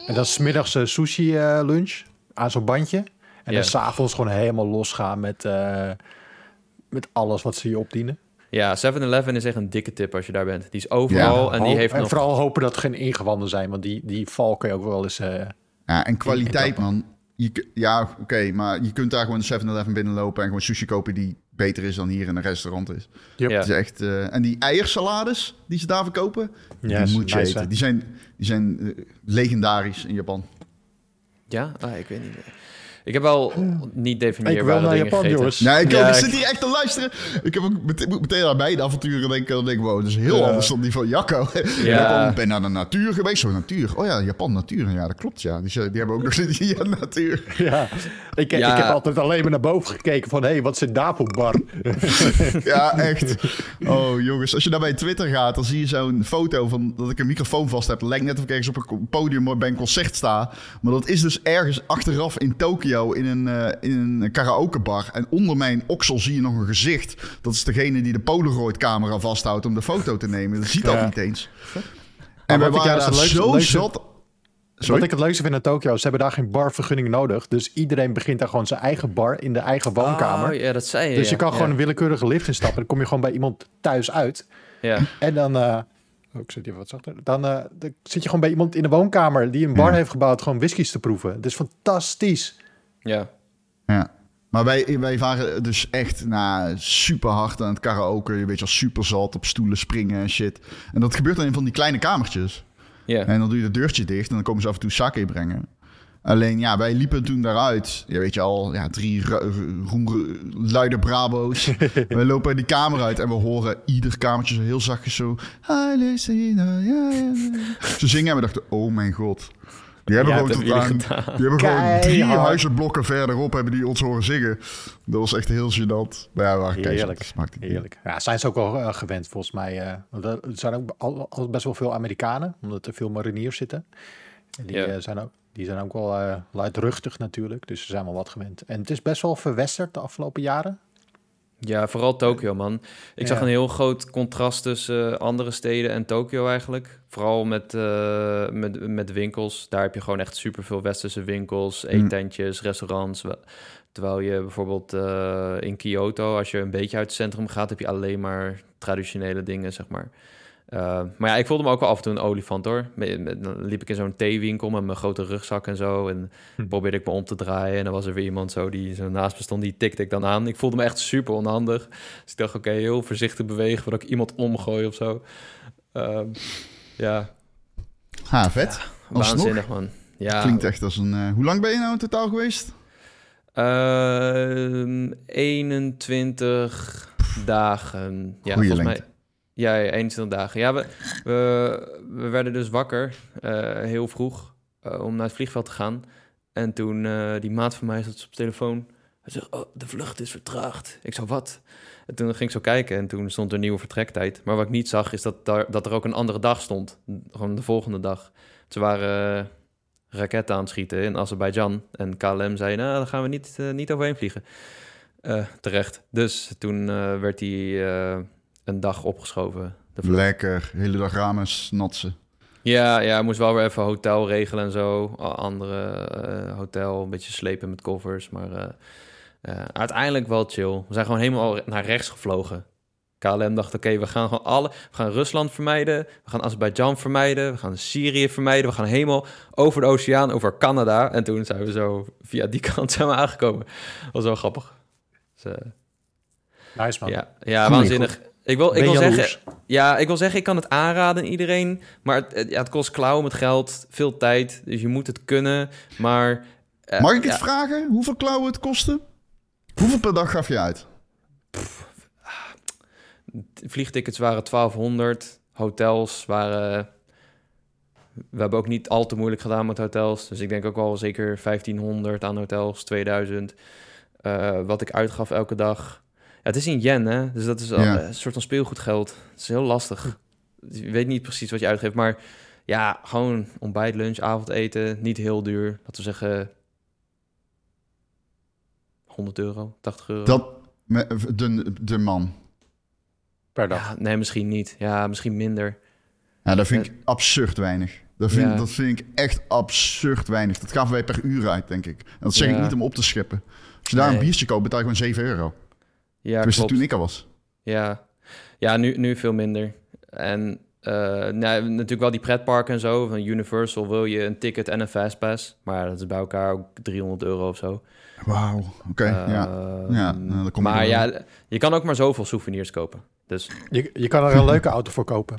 En dan smiddags eh, sushi eh, lunch aan zo'n bandje. En Ja. dan s'avonds gewoon helemaal losgaan met, eh, met alles wat ze je opdienen. Ja, 7-Eleven is echt een dikke tip als je daar bent. Die is overal en die heeft en nog... vooral hopen dat het geen ingewanden zijn, want die, die val kun je ook wel eens... eh, Ja, en kwaliteit, man. Je, ja, oké, maar je kunt daar gewoon de 7-Eleven binnenlopen en gewoon sushi kopen die beter is dan hier in een restaurant is. Yep. Ja. Het is echt, eh, en die eiersalades die ze daar verkopen, Ja, die moet je nice, eten. hè? Die zijn, die zijn legendarisch in Japan. Ja? Ah, ik weet niet meer. Ik heb wel niet Ik definieerbare wil naar dingen Japan, jongens. Nee, ik, Ja, ook, ik ik- zit hier echt te luisteren. Ik heb ook meteen, moet meteen aan beide avonturen denken. Dan denk ik, wow, dat is heel Ja. anders dan die van Jacco. <laughs> Ja. Ik ben naar de natuur geweest. Zo, natuur. Oh ja, Japan, natuur. Ja, dat klopt, ja. Die, die hebben ook <laughs> nog die ja, natuur. Ja, ik, Ja. ik heb altijd alleen maar naar boven gekeken van... hé, hey, wat zit daar voor bar? Ja, echt. Oh, jongens. Als je naar mijn Twitter gaat, dan zie je zo'n foto van dat ik een microfoon vast heb. Lijkt net of ik ergens op een podium bij een concert sta. Maar dat is dus ergens achteraf in Tokio in een, eh, in een karaokebar. En onder mijn oksel zie je nog een gezicht. Dat is degene die de Polaroid-camera vasthoudt om de foto te nemen. Dat ziet dat Ja. niet eens. En we wat ik waren daar het leukste- zo leukste- zat... Wat ik het leukste vind in Tokio, ze hebben daar geen barvergunning nodig. Dus iedereen begint daar gewoon zijn eigen bar in de eigen woonkamer. Oh, ja, dat zei je. dus je ja. kan gewoon een willekeurige lift instappen. Dan kom je gewoon bij iemand thuis uit. Ja. En dan... eh, oh, ik zit hier wat zachter. Dan, eh, dan zit je gewoon bij iemand in de woonkamer die een bar Ja. heeft gebouwd, gewoon whiskies te proeven. Het is fantastisch. Ja. Ja. Maar wij, wij waren dus echt nou, super hard aan het karaoke. Je weet je, super zat op stoelen springen en shit. En dat gebeurt dan in van die kleine kamertjes. Ja. En dan doe je het deurtje dicht en dan komen ze af en toe sake brengen. Alleen ja, wij liepen toen daaruit. Je weet je al, ja, drie luide brabo's. <laughs> we lopen die kamer uit en we horen ieder kamertje zo heel zachtjes zo... "Hi, Lucina, ja, ja, ja." Ze zingen en we dachten, oh mijn god. Die hebben Ja, gewoon, tot aan, gedaan. die hebben gewoon drie huizenblokken verderop hebben die ons horen zingen. Dat was echt heel gênant. Maar ja, keizat, Heerlijk. dus Heerlijk. Ja, zijn ze ook wel eh, gewend volgens mij. eh, want er zijn ook al, al best wel veel Amerikanen, omdat er veel mariniers zitten. En die, Ja. eh, zijn ook, die zijn ook wel eh, luidruchtig natuurlijk, dus ze zijn wel wat gewend. En het is best wel verwesterd de afgelopen jaren. Ja, vooral Tokio, man. Ik zag een heel groot contrast tussen eh, andere steden en Tokio eigenlijk. Vooral met, eh, met, met winkels. Daar heb je gewoon echt superveel westerse winkels, Mm. eetentjes, restaurants. Wa- Terwijl je bijvoorbeeld eh, in Kyoto, als je een beetje uit het centrum gaat, heb je alleen maar traditionele dingen, zeg maar. Eh, maar ja, ik voelde me ook wel af en toe een olifant hoor. Dan liep ik in zo'n theewinkel met mijn grote rugzak en zo. En Hm. probeerde ik me om te draaien. En dan was er weer iemand zo die zo naast me stond, die tikte ik dan aan. Ik voelde me echt super onhandig. Dus ik dacht, oké, heel voorzichtig bewegen voordat ik iemand omgooi of zo. Ehm, ja, Ha, vet. Waanzinnig man. Ja, Klinkt echt als een... eh, hoe lang ben je nou in totaal geweest? Ehm, 21 dagen. Ja, Goeie volgens lengte. mij. Ja, ja, 21 dagen. Ja, we, we, we werden dus wakker eh, heel vroeg eh, om naar het vliegveld te gaan. En toen eh, die maat van mij zat op telefoon. Hij zei, oh, de vlucht is vertraagd. Ik zo, wat? En toen ging ik zo kijken en toen stond er nieuwe vertrektijd. Maar wat ik niet zag is dat, daar, dat er ook een andere dag stond. Gewoon de volgende dag. Ze waren raketten aan het schieten in Azerbeidzjan. En KLM zei, nou, daar gaan we niet, niet overheen vliegen. Terecht. Dus toen werd die een dag opgeschoven. Lekker. Hele dag ramen natsen. Ja, ja, moest wel weer even hotel regelen en zo. Andere eh, hotel, een beetje slepen met koffers. Maar eh, eh, uiteindelijk wel chill. We zijn gewoon helemaal naar rechts gevlogen. KLM dacht, oké, we gaan gewoon alle... We gaan Rusland vermijden, we gaan Azerbeidzjan vermijden... we gaan Syrië vermijden, we gaan helemaal over de oceaan, over Canada. En toen zijn we zo via die <laughs> kant zijn we aangekomen. Dat was wel grappig. Dus, eh, Nice man. ja, ja Goed. waanzinnig. Ik wil, ik wil zeggen, ja, ik wil zeggen, ik kan het aanraden aan iedereen. Maar het, ja, het kost klauwen met geld, veel tijd. Dus je moet het kunnen. Maar. eh, Mag ik het ja, vragen? Hoeveel klauwen het kostte? Hoeveel per dag gaf je uit? Vliegtickets waren 1200. Hotels waren we hebben ook niet al te moeilijk gedaan met hotels. Dus ik denk ook wel zeker 1500 aan hotels, 2000. Eh, wat ik uitgaf elke dag. Ja, het is in yen, hè? Dus dat is al, Ja. eh, een soort van speelgoedgeld. Het is heel lastig. Je weet niet precies wat je uitgeeft, maar ja, gewoon ontbijt, lunch, avondeten, niet heel duur. Laten we zeggen 100 euro, 80 euro. Dat, de, de man. Per dag. Ja, nee, misschien niet. Ja, misschien minder. Ja, dat vind ik absurd weinig. Dat vind, Ja. dat vind ik echt absurd weinig. Dat gaven wij per uur uit, denk ik. En dat zeg ik niet om op te scheppen. Als je daar Nee. een biertje koopt, betaal je gewoon 7 euro. Ja, dus klopt. toen ik er was. Ja, ja nu, nu veel minder. En eh, nou, natuurlijk wel die pretparken en zo. Van Universal wil je een ticket en een fastpass. Maar dat is bij elkaar ook 300 euro of zo. Wauw, oké. ja. Ehm, Ja, nou, dan kom je maar ja, je kan ook maar zoveel souvenirs kopen. Dus Je, je kan er een leuke auto voor kopen.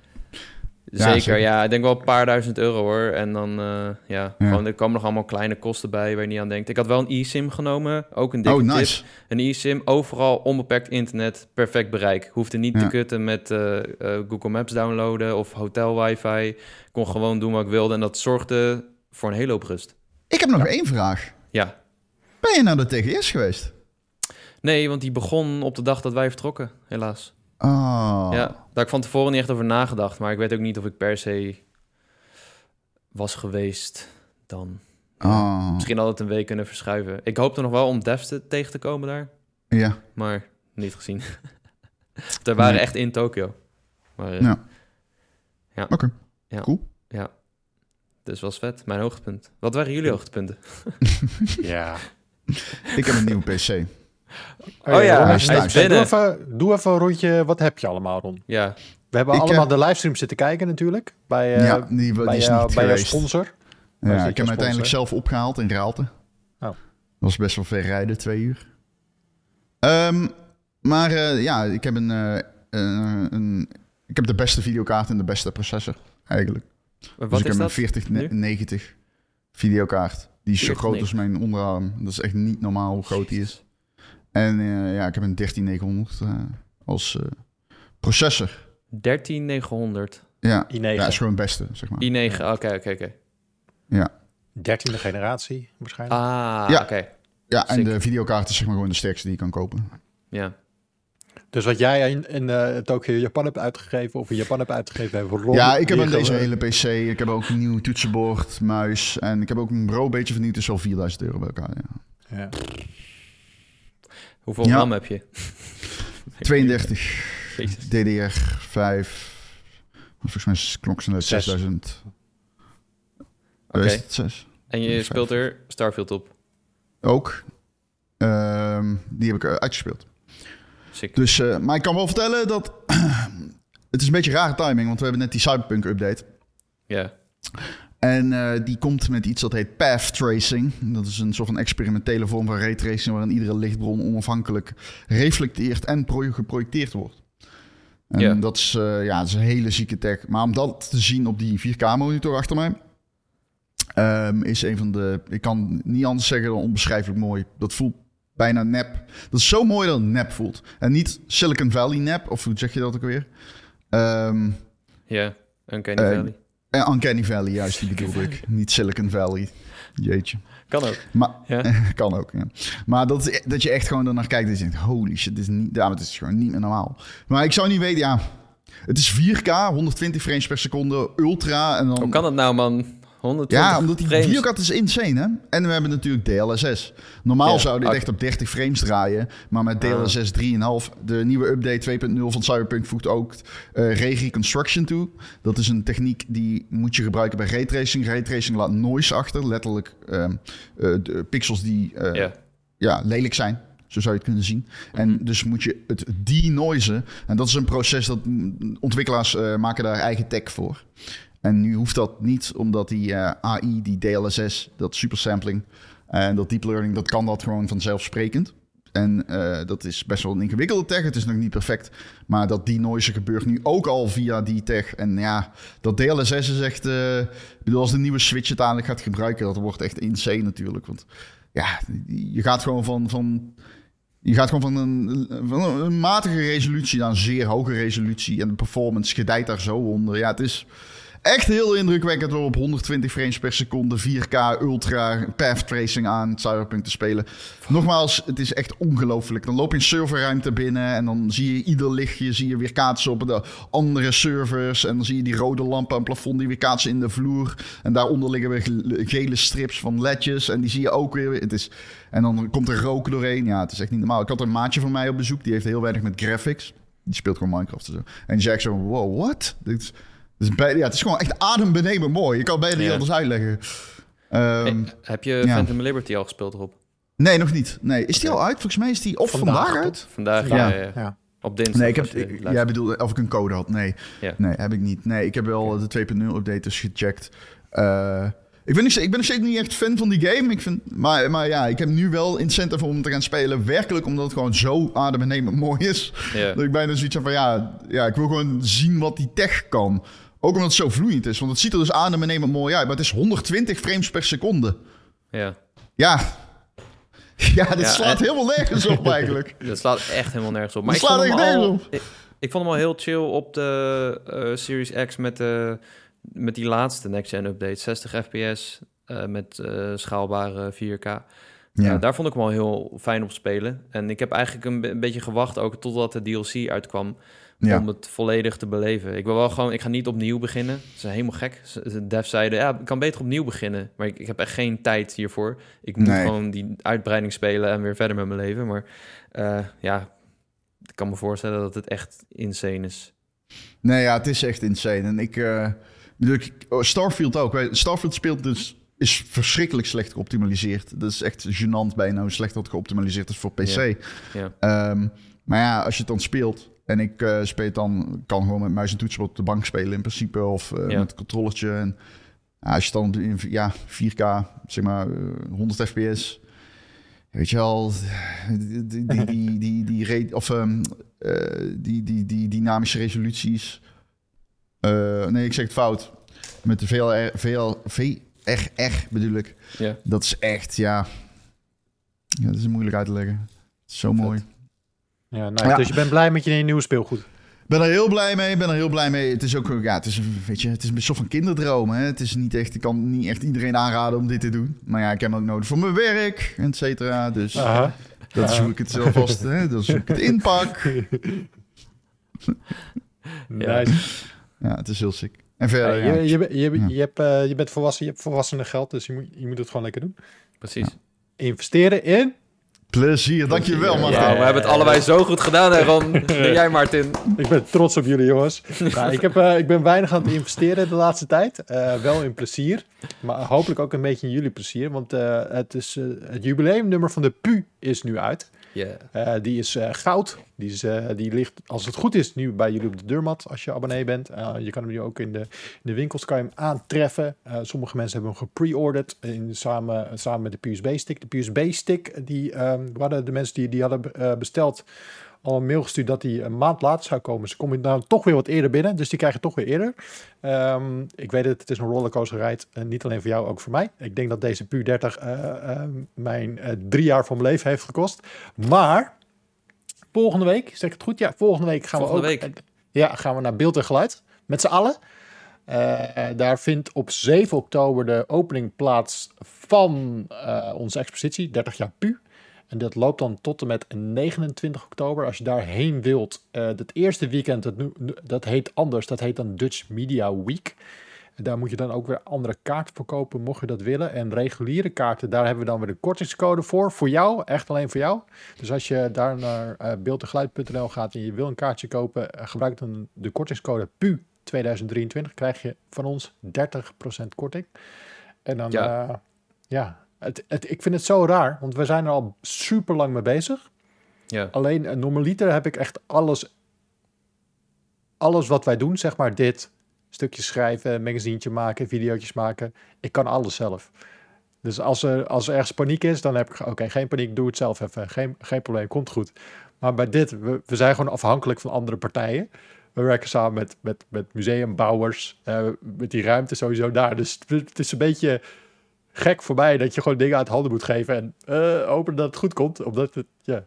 Zeker, zeker. ja, ik denk wel een paar duizend euro hoor. En dan, eh, ja, Ja. Gewoon, er komen nog allemaal kleine kosten bij waar je niet aan denkt. Ik had wel een e-sim genomen, ook een dikke Oh, tip. Een e-sim, overal onbeperkt internet, perfect bereik. Hoefde niet te kutten met eh, eh, Google Maps downloaden of hotel wifi. Kon gewoon doen wat ik wilde en dat zorgde voor een hele hoop rust. Ik heb nog één vraag. Ja. Ben je naar de TGS geweest? Nee, want die begon op de dag dat wij vertrokken, helaas. Ah. Ja, daar heb ik van tevoren niet echt over nagedacht. Maar ik weet ook niet of ik per se was geweest dan. Ah. Misschien had het een week kunnen verschuiven. Ik hoopte nog wel om devs te, tegen te komen daar, Ja. maar niet gezien. <laughs> er waren Nee. echt in Tokio. Maar, eh, Ja. Ja. Oké. Ja. Cool. Ja, dus was vet. Mijn hoogtepunt. Wat waren jullie hoogtepunten? Ja. <laughs> <laughs> Ik heb een nieuwe PC. Oh ja, hij is doe thuis. binnen. even, doe even een rondje. Wat heb je allemaal, Ron? Ja, We hebben Ik, allemaal eh, de livestream zitten kijken natuurlijk. Bij, eh, ja, die, die bij, is jou- niet bij jouw sponsor. Ja, ik heb hem uiteindelijk zelf opgehaald in Raalte. Oh. Dat was best wel ver rijden, twee uur. Ehm, maar eh, ja, ik heb een, eh, eh, een... Ik heb de beste videokaart en de beste processor, eigenlijk. wat dus ik is heb dat? een 4090 videokaart. Die is zo 4090. groot als mijn onderarm. Dat is echt niet normaal hoe groot die is. En eh, ja, ik heb een 13900 eh, als eh, processor. 13900. Ja, i9. ja, is gewoon het beste, zeg maar. i9, oké, oké, oké. Ja, 13e generatie waarschijnlijk. Ah, Ja. oké. ja en Sick. de videokaart is zeg maar gewoon de sterkste die je kan kopen. Ja. Dus wat jij in, in eh, Tokyo Japan hebt uitgegeven, of in Japan hebt uitgegeven, hebben we Ron Ja, ik heb een deze hele PC. Ik heb ook een nieuw toetsenbord, muis. En ik heb ook een bureau beetje vernieuwd. Dus wel 4000 euro bij elkaar. Ja. Ja. Hoeveel Ja. RAM heb je? <laughs> 32 Jezus. DDR5. Volgens mij zijn uit Zes. 6000. Oké. Is het 6? En je speelt er Starfield op. Ook. Ehm, die heb ik eh, uitgespeeld. Sick. Dus, eh, maar ik kan wel vertellen dat... <clears throat> het is een beetje rare timing, want we hebben net die Cyberpunk update. Ja. En eh, die komt met iets dat heet path tracing. Dat is een soort van experimentele vorm van raytracing... waarin iedere lichtbron onafhankelijk reflecteert en pro- geprojecteerd wordt. En dat, is, eh, ja, dat is een hele zieke tech. Maar om dat te zien op die 4K-monitor achter mij... ehm, is een van de... Ik kan niet anders zeggen dan onbeschrijfelijk mooi. Dat voelt bijna nep. Dat is zo mooi dat het nep voelt. En niet Silicon Valley nep, of hoe zeg je dat ook weer? Ehm Ja, Uncanny Eh, Valley. Eh, Uncanny Valley, juist, die bedoelde ik. Niet Silicon Valley. Jeetje. Kan ook. Maar, Ja. <laughs> kan ook, ja. Maar dat, dat je echt gewoon ernaar kijkt en denkt... Holy shit, dit is, niet, ja, het is gewoon niet meer normaal. Maar ik zou niet weten, ja... Het is 4K, 120 frames per seconde, ultra en dan... Hoe kan dat nou, man? 120 Ja, omdat die frames. is insane, hè? En we hebben natuurlijk DLSS. Normaal Ja, zou dit echt op 30 frames draaien. Maar met Ah. DLSS 3,5... De nieuwe update 2.0 van Cyberpunk voegt ook ray reconstruction toe. Dat is een techniek die moet je gebruiken bij raytracing. Raytracing laat noise achter. Letterlijk ehm, eh, de pixels die eh, Ja. lelijk zijn. Zo zou je het kunnen zien. En Mhm. dus moet je het denoisen. En dat is een proces dat ontwikkelaars maken daar eigen tech voor. En nu hoeft dat niet, omdat die eh, AI, die DLSS, dat supersampling en dat deep learning, dat kan dat gewoon vanzelfsprekend. En eh, dat is best wel een ingewikkelde tech. Het is nog niet perfect. Maar dat denoisen gebeurt nu ook al via die tech. En ja, dat DLSS is echt... eh, ik bedoel, als de nieuwe Switch het uiteindelijk gaat gebruiken... dat wordt echt insane natuurlijk. Want ja, je gaat gewoon van... van je gaat gewoon van een, van een matige resolutie naar een zeer hoge resolutie. En de performance gedijt daar zo onder. Ja, het is... echt heel indrukwekkend om op 120 frames per seconde 4K ultra path tracing aan Cyberpunk te spelen. Nogmaals, het is echt ongelooflijk. Dan loop je een serverruimte binnen en dan zie je ieder lichtje zie je weer kaatsen op de andere servers. En dan zie je die rode lampen het plafond die weer kaatsen in de vloer. En daaronder liggen weer gele strips van ledjes en die zie je ook weer. Het is, en dan komt er rook doorheen. Ja, het is echt niet normaal. Ik had een maatje van mij op bezoek, die heeft heel weinig met graphics. Die speelt gewoon Minecraft en zo. En die zei zo, wow, what? Dit is bij, ja, het is gewoon echt adembenemen mooi. Je kan bijna niet Ja. anders uitleggen. Ehm, Hey, heb je ja. Phantom Liberty al gespeeld erop? nee, nog niet. Nee, is die al uit? Volgens mij is die of vandaag, Vandaag, uit. Vandaag, Ja. ja. ja, Ja. Op dinsdag. Nee, ik heb, ik, jij bedoelde of ik een code had. Nee, Ja. nee, heb ik niet. Nee, ik heb wel de 2.0 update dus gecheckt. Eh, ik, ben nog, steeds- ik ben nog steeds niet echt fan van die game. Ik vind, maar, maar ja, ik heb nu wel incentive om te gaan spelen. Werkelijk omdat het gewoon zo adembenemend mooi is. Ja. Dat ik bijna zoiets heb van ja, ja, ik wil gewoon zien wat die tech kan. Ook omdat het zo vloeiend is. Want het ziet er dus adembenemend mooi uit. Maar het is 120 frames per seconde. ja. Ja, <laughs> ja dit Ja, slaat en- helemaal nergens op eigenlijk. <laughs> Dat slaat echt helemaal nergens op. Maar Dat ik vond, slaat hem echt al, nergens ik, ik vond hem al heel chill op de eh, Series X met, de, met die laatste next-gen update. 60 fps eh, met eh, schaalbare 4K. Ja. daar vond ik hem al heel fijn op spelen. En ik heb eigenlijk een, be- een beetje gewacht ook totdat de DLC uitkwam. Ja. Om het volledig te beleven. Ik wil wel gewoon, ik ga niet opnieuw beginnen. Ze zijn helemaal gek. Ze- De devs zeiden, ja, ik kan beter opnieuw beginnen. Maar ik, ik heb echt geen tijd hiervoor. Ik moet Nee. gewoon die uitbreiding spelen en weer verder met mijn leven. Maar eh, ja, ik kan me voorstellen dat het echt insane is. Nee, ja, het is echt insane. En ik, bedoel, oh, Starfield ook. Starfield speelt dus is verschrikkelijk slecht geoptimaliseerd. Dat is echt gênant bijna hoe slecht dat geoptimaliseerd is voor PC. Ja. Ja. Ehm, maar ja, als je het dan speelt en ik eh, speel dan, kan gewoon met muis en toetsenbord op de bank spelen in principe of eh, Ja. met een controllertje. En ja, als je dan in ja, 4K, zeg maar eh, 100 fps, weet je wel, die die die die, <laughs> die, die, re- of ehm, eh, die, die, die dynamische resoluties. Eh, nee, ik zeg het fout. Met de VLR, VL, VRR bedoel ik. Ja. Dat is echt, ja. ja dat is moeilijk uit te leggen. Zo mooi. Ja. Ja. Dus je bent blij met je nieuwe speelgoed. Ik ben er heel blij mee. ben er heel blij mee. Het is ook, ja, het is, een- weet je, het is een soort van kinderdroom. Hè? Het is niet echt, ik kan niet echt iedereen aanraden om dit te doen. Maar ja, ik heb hem ook nodig voor mijn werk, et cetera. Dus Aha. dat hoe ik het zelf vast, hè? Dat hoe ik het inpak. <laughs> Nice. Ja, het is heel sick. En verder, Ja, ja, je, je, Ja. je, hebt, eh, je bent volwassen, je hebt volwassenen geld, dus je moet, je moet het gewoon lekker doen. Precies. Investeren in. Plezier. Dankjewel, Ja, Martin. we hebben het allebei zo goed gedaan, hè, Ron? <laughs> Jij, Martin. Ik ben trots op jullie, jongens. Nou, ik, heb, eh, ik ben weinig aan het investeren de laatste tijd. Eh, wel in plezier, maar hopelijk ook een beetje in jullie plezier. Want eh, het, is, eh, het jubileumnummer van de PU is nu uit. Eh, die is eh, goud. Die, is, eh, die ligt, als het goed is, nu bij jullie op de deurmat als je abonnee bent. Je kan hem nu ook in de, in de winkels kan je hem aantreffen. Sommige mensen hebben hem gepre-ordered samen, samen met de PUSB-stick. De PUSB-stick, die ehm, we hadden de mensen die die hadden besteld al een mail gestuurd dat die een maand later zou komen. Ze komen nou toch weer wat eerder binnen, dus die krijgen toch weer eerder. Ehm, ik weet het, het is een rollercoaster ride. En niet alleen voor jou, ook voor mij. Ik denk dat deze PU 30 eh, eh, mijn eh, drie jaar van mijn leven heeft gekost. Maar volgende week, zeg ik het goed? Ja, volgende week gaan Volgende we ook. week. Ja, gaan we naar beeld en geluid met z'n allen. Eh, eh, daar vindt op 7 oktober de opening plaats van eh, onze expositie, 30 jaar PU. En dat loopt dan tot en met 29 oktober. Als je daarheen wilt, eh het eerste weekend, dat, nu- dat heet anders, dat heet dan Dutch Media Week. En Daar moet je dan ook weer andere kaarten voor kopen, mocht je dat willen. En reguliere kaarten, daar hebben we dan weer de kortingscode voor. Voor jou, echt alleen voor jou. Dus als je daar naar eh beeldengeluid.nl gaat en je wil een kaartje kopen, eh, gebruik dan de kortingscode PU 2023. Krijg je van ons 30% korting. En dan, ja, ja het, het, ik vind het zo raar, want we zijn er al super lang mee bezig. Ja. Alleen een normaliter heb ik echt alles, alles wat wij doen, zeg maar dit, stukjes schrijven, magazientje maken, videootjes maken. Ik kan alles zelf. Dus als er, als er ergens paniek is, dan heb ik, oké, geen paniek, doe het zelf even. Geen, geen probleem, komt goed. Maar bij dit, we, we zijn gewoon afhankelijk van andere partijen. We werken samen met, met, met museumbouwers, eh, met die ruimte sowieso daar. Dus het is een beetje gek voor mij dat je gewoon dingen uit handen moet geven en eh, hopen dat het goed komt. Omdat het, ja,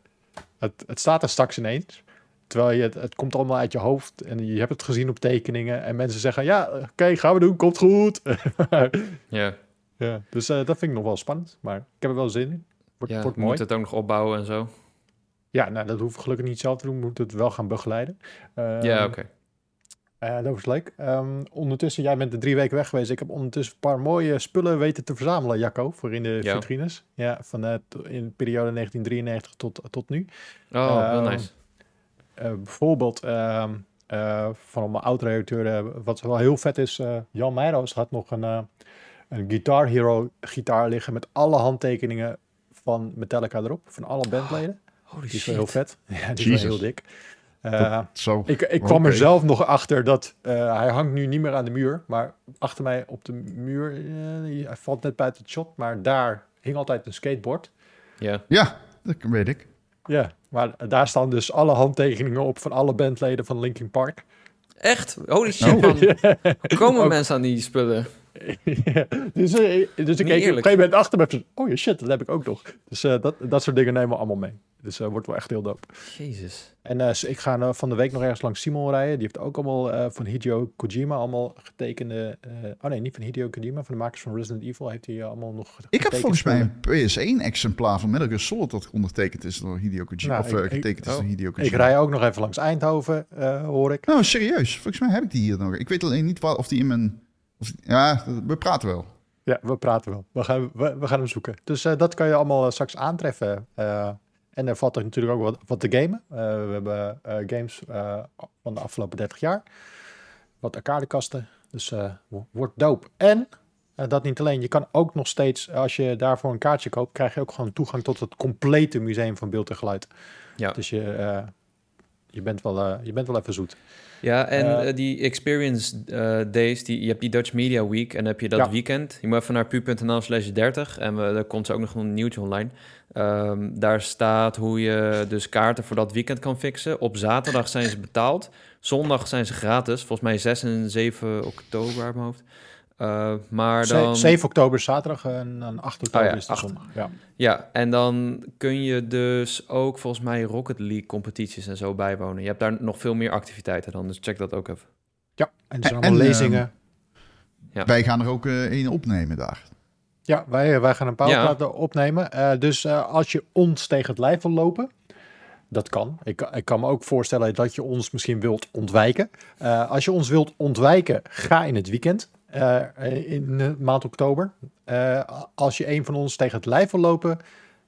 het, het staat er straks ineens. Terwijl je het, het komt allemaal uit je hoofd en je hebt het gezien op tekeningen. En mensen zeggen, ja, oké, gaan we doen, komt goed. <laughs> Ja, ja, dus eh, dat vind ik nog wel spannend. Maar ik heb er wel zin in. Wordt, ja wordt mooi. moeten het ook nog opbouwen en zo. Ja, nou, dat hoef ik gelukkig niet zelf te doen. We moeten het wel gaan begeleiden. ja, Ehm, oké. Eh, dat was leuk. Ehm, ondertussen, jij bent er drie weken weg geweest. Ik heb ondertussen een paar mooie spullen weten te verzamelen, Jacco, voor in de Ja. vitrines. Ja, van to- in de periode 1993 tot, tot nu. Oh, heel Ehm, nice. Eh, bijvoorbeeld ehm, eh, van mijn oud-redacteur, wat wel heel vet is, Jan Meijroos had nog een, een Guitar Hero gitaar liggen met alle handtekeningen van Metallica erop, van alle bandleden. Holy Die is shit. wel heel vet. <laughs> Ja, die is wel heel dik. Eh, Zo. ik, ik kwam er zelf nog achter dat eh, hij hangt nu niet meer aan de muur, maar achter mij op de muur, eh, hij valt net buiten het shot, maar daar hing altijd een skateboard. Ja. Ja, dat weet ik. Ja, maar daar staan dus alle handtekeningen op van alle bandleden van Linkin Park. Echt? Holy shit, Oh. man. Hoe <laughs> komen Ook- mensen aan die spullen? Ja, dus, dus ik keek op een gegeven moment achter me en zei, oh ja, shit, dat heb ik ook nog. Dus eh, dat, dat soort dingen nemen we allemaal mee. Dus dat wordt wel echt heel dope. Jezus. En eh, ik ga eh, van de week nog ergens langs Simon rijden. Die heeft ook allemaal eh, van Hideo Kojima allemaal getekende... eh, oh nee, niet van Hideo Kojima, van de makers van Resident Evil heeft hij eh, allemaal nog Ik heb getekend volgens mij een PS1-exemplaar van Metal Gear Solid dat ondertekend is door Hideo Kojima. Nou, of eh, ik- ik- getekend is oh. door Hideo Ik Kojima. rij ook nog even langs Eindhoven, eh, hoor ik. Nou, serieus. Volgens mij heb ik die hier nog. Ik weet alleen niet wat, of die in mijn... Of, ja, we praten wel. Ja, we praten wel. We gaan, we, we gaan hem zoeken. Dus eh, dat kan je allemaal eh, straks aantreffen. Eh, en er valt er natuurlijk ook wat, wat te gamen. Eh, we hebben eh, games eh, van de afgelopen 30 jaar. Wat arcadekasten. Dus wo- wordt dope. En dat niet alleen. Je kan ook nog steeds, als je daarvoor een kaartje koopt, krijg je ook gewoon toegang tot het complete museum van beeld en geluid. Ja. Dus je, je, bent wel, je bent wel even zoet. Ja, en Eh, eh, die experience eh, days, die, je hebt die Dutch Media Week en heb je dat Ja. weekend. Je moet even naar pu.nl slash 30 en we, daar komt zo ook nog een nieuwtje online. Ehm, daar staat hoe je dus kaarten voor dat weekend kan fixen. Op zaterdag zijn ze betaald, zondag zijn ze gratis. Volgens mij 6 en 7 oktober uit mijn hoofd. Eh, maar dan... 7 oktober zaterdag en dan 8 oktober Oh ja, is de 8. zondag. Ja. Ja, en dan kun je dus ook volgens mij Rocket League competities en zo bijwonen. Je hebt daar nog veel meer activiteiten dan, dus check dat ook even. ja, en er zijn En, allemaal ehm, lezingen. Ja. Wij gaan er ook eh één opnemen daar. Ja, wij, wij gaan een Ja. powerpraat opnemen. Eh, dus eh, als je ons tegen het lijf wil lopen, dat kan. Ik, ik kan me ook voorstellen dat je ons misschien wilt ontwijken. Eh, als je ons wilt ontwijken, ga in het weekend. Eh, in de maand oktober. Eh, als je een van ons tegen het lijf wil lopen,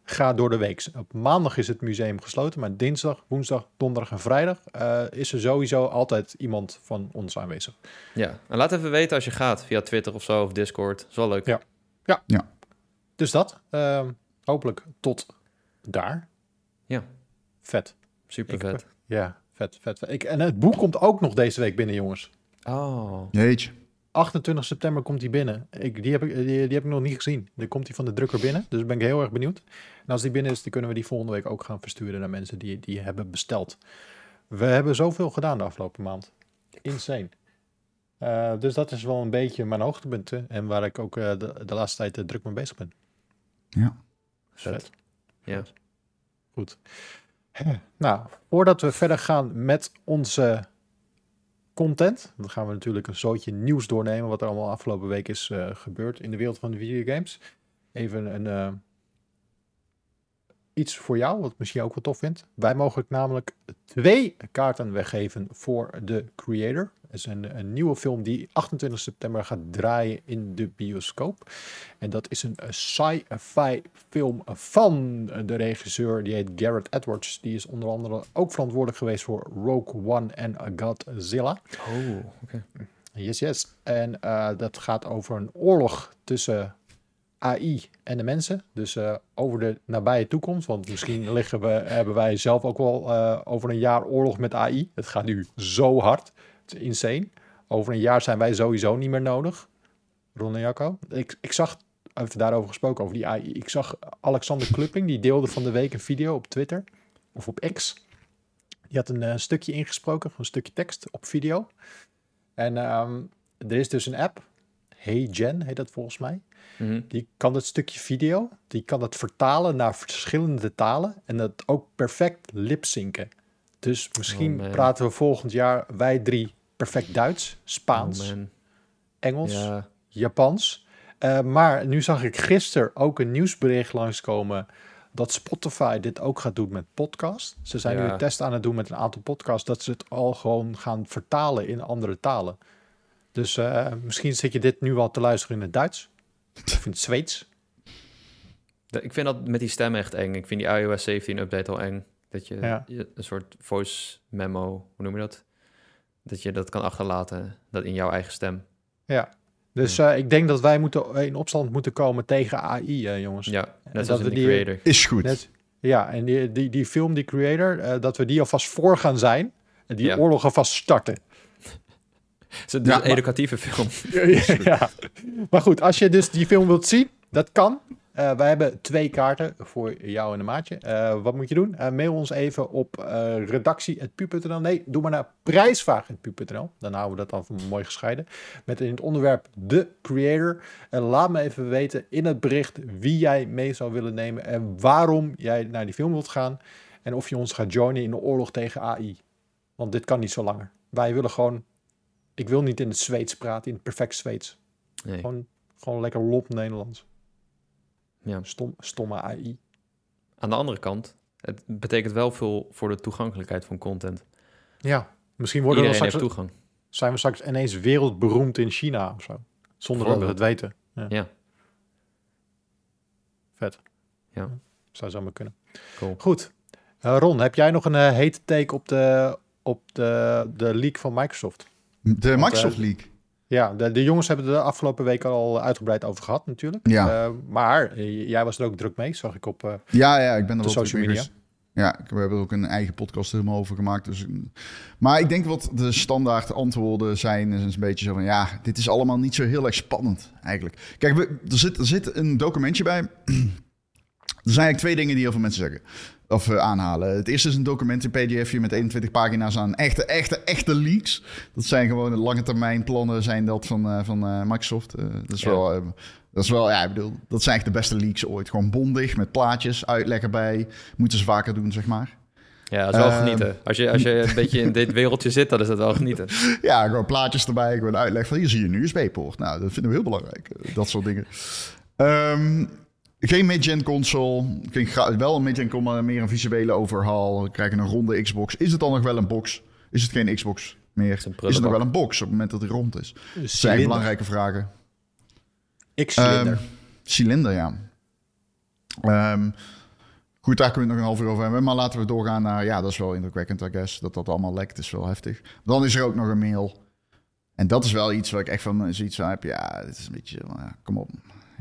ga door de week. Op maandag is het museum gesloten, maar dinsdag, woensdag, donderdag en vrijdag eh, is er sowieso altijd iemand van ons aanwezig. Ja, en laat even weten als je gaat via Twitter of zo of Discord. is wel leuk. Ja. Dus dat. eh, hopelijk tot daar. Ja. Vet. Super Ik- vet. Ja, vet, vet. vet. Ik, en het boek komt ook nog deze week binnen, jongens. Oh, Jeetje. 28 september komt die binnen. Ik, die, heb ik, die, die heb ik nog niet gezien. Dan komt die van de drukker binnen. Dus ben ik heel erg benieuwd. En als die binnen is, dan kunnen we die volgende week ook gaan versturen naar mensen die die hebben besteld. We hebben zoveel gedaan de afgelopen maand. Insane. Eh, dus dat is wel een beetje mijn hoogtepunten. En waar ik ook eh, de, de laatste tijd eh, druk mee bezig ben. Ja. Vet. ja. Goed. Nou, voordat we verder gaan met onze content, dan gaan we natuurlijk een zootje nieuws doornemen wat er allemaal afgelopen week is eh, gebeurd in de wereld van de videogames. Even een eh, iets voor jou, wat misschien ook wel tof vindt. Wij mogen namelijk twee kaarten weggeven voor de Creator. Het is een, een nieuwe film die 28 september gaat draaien in de bioscoop. En dat is een sci-fi film van de regisseur, die heet Garrett Edwards. Die is onder andere ook verantwoordelijk geweest voor Rogue One en Godzilla. Oh, oké. Yes, yes. En eh, dat gaat over een oorlog tussen AI en de mensen. Dus eh, over de nabije toekomst. Want misschien liggen we, hebben wij zelf ook wel eh, over een jaar oorlog met AI. Het gaat nu zo hard. Het is insane. Over een jaar zijn wij sowieso niet meer nodig. Ron en Jacco. Ik, ik zag, even daarover gesproken, over die AI. Ik zag Alexander Klupping, die deelde van de week een video op Twitter. Of op X. Die had een eh, stukje ingesproken, een stukje tekst op video. En ehm, er is dus een app, Hey Gen heet dat volgens mij. Mhm. Die kan dat stukje video, die kan dat vertalen naar verschillende talen en dat ook perfect lipzinken. Dus misschien Oh, praten we volgend jaar wij drie perfect Duits, Spaans, Oh. Engels, Ja, Japans. Eh, maar nu zag ik gisteren ook een nieuwsbericht langskomen dat Spotify dit ook gaat doen met podcast. Ze zijn nu een test aan het doen met een aantal podcasts dat ze het al gewoon gaan vertalen in andere talen. Dus eh, misschien zit je dit nu al te luisteren in het Duits of in het Zweeds. Ik vind dat met die stem echt eng. Ik vind die iOS 17 update al eng. Dat je, Ja. je een soort voice memo, hoe noem je dat? Dat je dat kan achterlaten dat in jouw eigen stem. Ja. Dus eh, ik denk dat wij moeten in opstand moeten komen tegen AI, eh, jongens. Ja, dat net zoals we in die die- creator. Is goed. Net, ja, en die, die, die film, die creator, dat we die alvast voor gaan zijn. En die Ja. oorlog alvast starten. Is een Ja, maar- educatieve film. <laughs> ja. Maar goed, als je dus die film wilt zien, dat kan. Eh wij hebben twee kaarten voor jou en een maatje. Eh, wat moet je doen? Eh, mail ons even op redactie.pu.nl. Nee, doe maar naar prijsvraag.pu.nl. Dan houden we dat dan mooi gescheiden. Met in het onderwerp de creator. En laat me even weten in het bericht wie jij mee zou willen nemen. En waarom jij naar die film wilt gaan. En of je ons gaat joinen in de oorlog tegen AI. Want dit kan niet zo langer. Wij willen gewoon... Ik wil niet in het Zweeds praten, in het perfect Zweeds. Nee. Gewoon, gewoon lekker lop Nederlands. Ja. Stom, stomme AI. Aan de andere kant, het betekent wel veel voor de toegankelijkheid van content. Ja, misschien worden we Iedereen straks, heeft toegang. zijn we straks ineens wereldberoemd in China of zo. Zonder dat we het weten. Ja, Ja, vet. Ja. Zou zo maar kunnen. cool. Goed. Eh, Ron, heb jij nog een eh, hete take op de, op de, de leak van Microsoft? De Microsoft eh, League. Ja, de, de jongens hebben de afgelopen week al uitgebreid over gehad natuurlijk. Ja. Eh, maar eh, jij was er ook druk mee, zag ik op... eh, Ja, ja, ik ben er de wel social media. Ja, we hebben er ook een eigen podcast helemaal over gemaakt. Dus, maar ik denk wat de standaard antwoorden zijn, is een beetje zo van... Ja, dit is allemaal niet zo heel erg spannend eigenlijk. Kijk, we, er, zit, er zit een documentje bij. <clears throat> Er zijn eigenlijk twee dingen die heel veel mensen zeggen. Of eh, aanhalen. Het eerste is een document in pdfje met 21 pagina's aan echte, echte, echte leaks. Dat zijn gewoon lange termijn plannen zijn dat van, eh, van eh, Microsoft. Dat is Ja. wel... dat is wel, ja, ik bedoel, dat zijn echt de beste leaks ooit. Gewoon bondig, met plaatjes, uitleg erbij. Moeten ze vaker doen, zeg maar. Ja, dat is wel Ehm, genieten. Als je, als je een <laughs> beetje in dit wereldje zit, dan is dat wel genieten. Ja, gewoon plaatjes erbij, gewoon uitleg van hier zie je een USB-poort. Nou, dat vinden we heel belangrijk. Dat soort dingen. Ehm, geen mid-gen console. Wel een mid-gen console, maar meer een visuele overhaal. We krijgen een ronde Xbox. Is het dan nog wel een box? Is het geen Xbox meer? is het nog wel een box op het moment dat hij rond is? Dat zijn belangrijke vragen. X-cilinder. Ehm, cilinder, ja. Ehm, goed, daar kunnen we het nog een half uur over hebben. Maar laten we doorgaan naar... Ja, dat is wel indrukwekkend, I guess. Dat dat allemaal lekt, is wel heftig. Dan is er ook nog een mail. En dat is wel iets waar ik echt van zoiets van heb. Ja, dit is een beetje... kom op.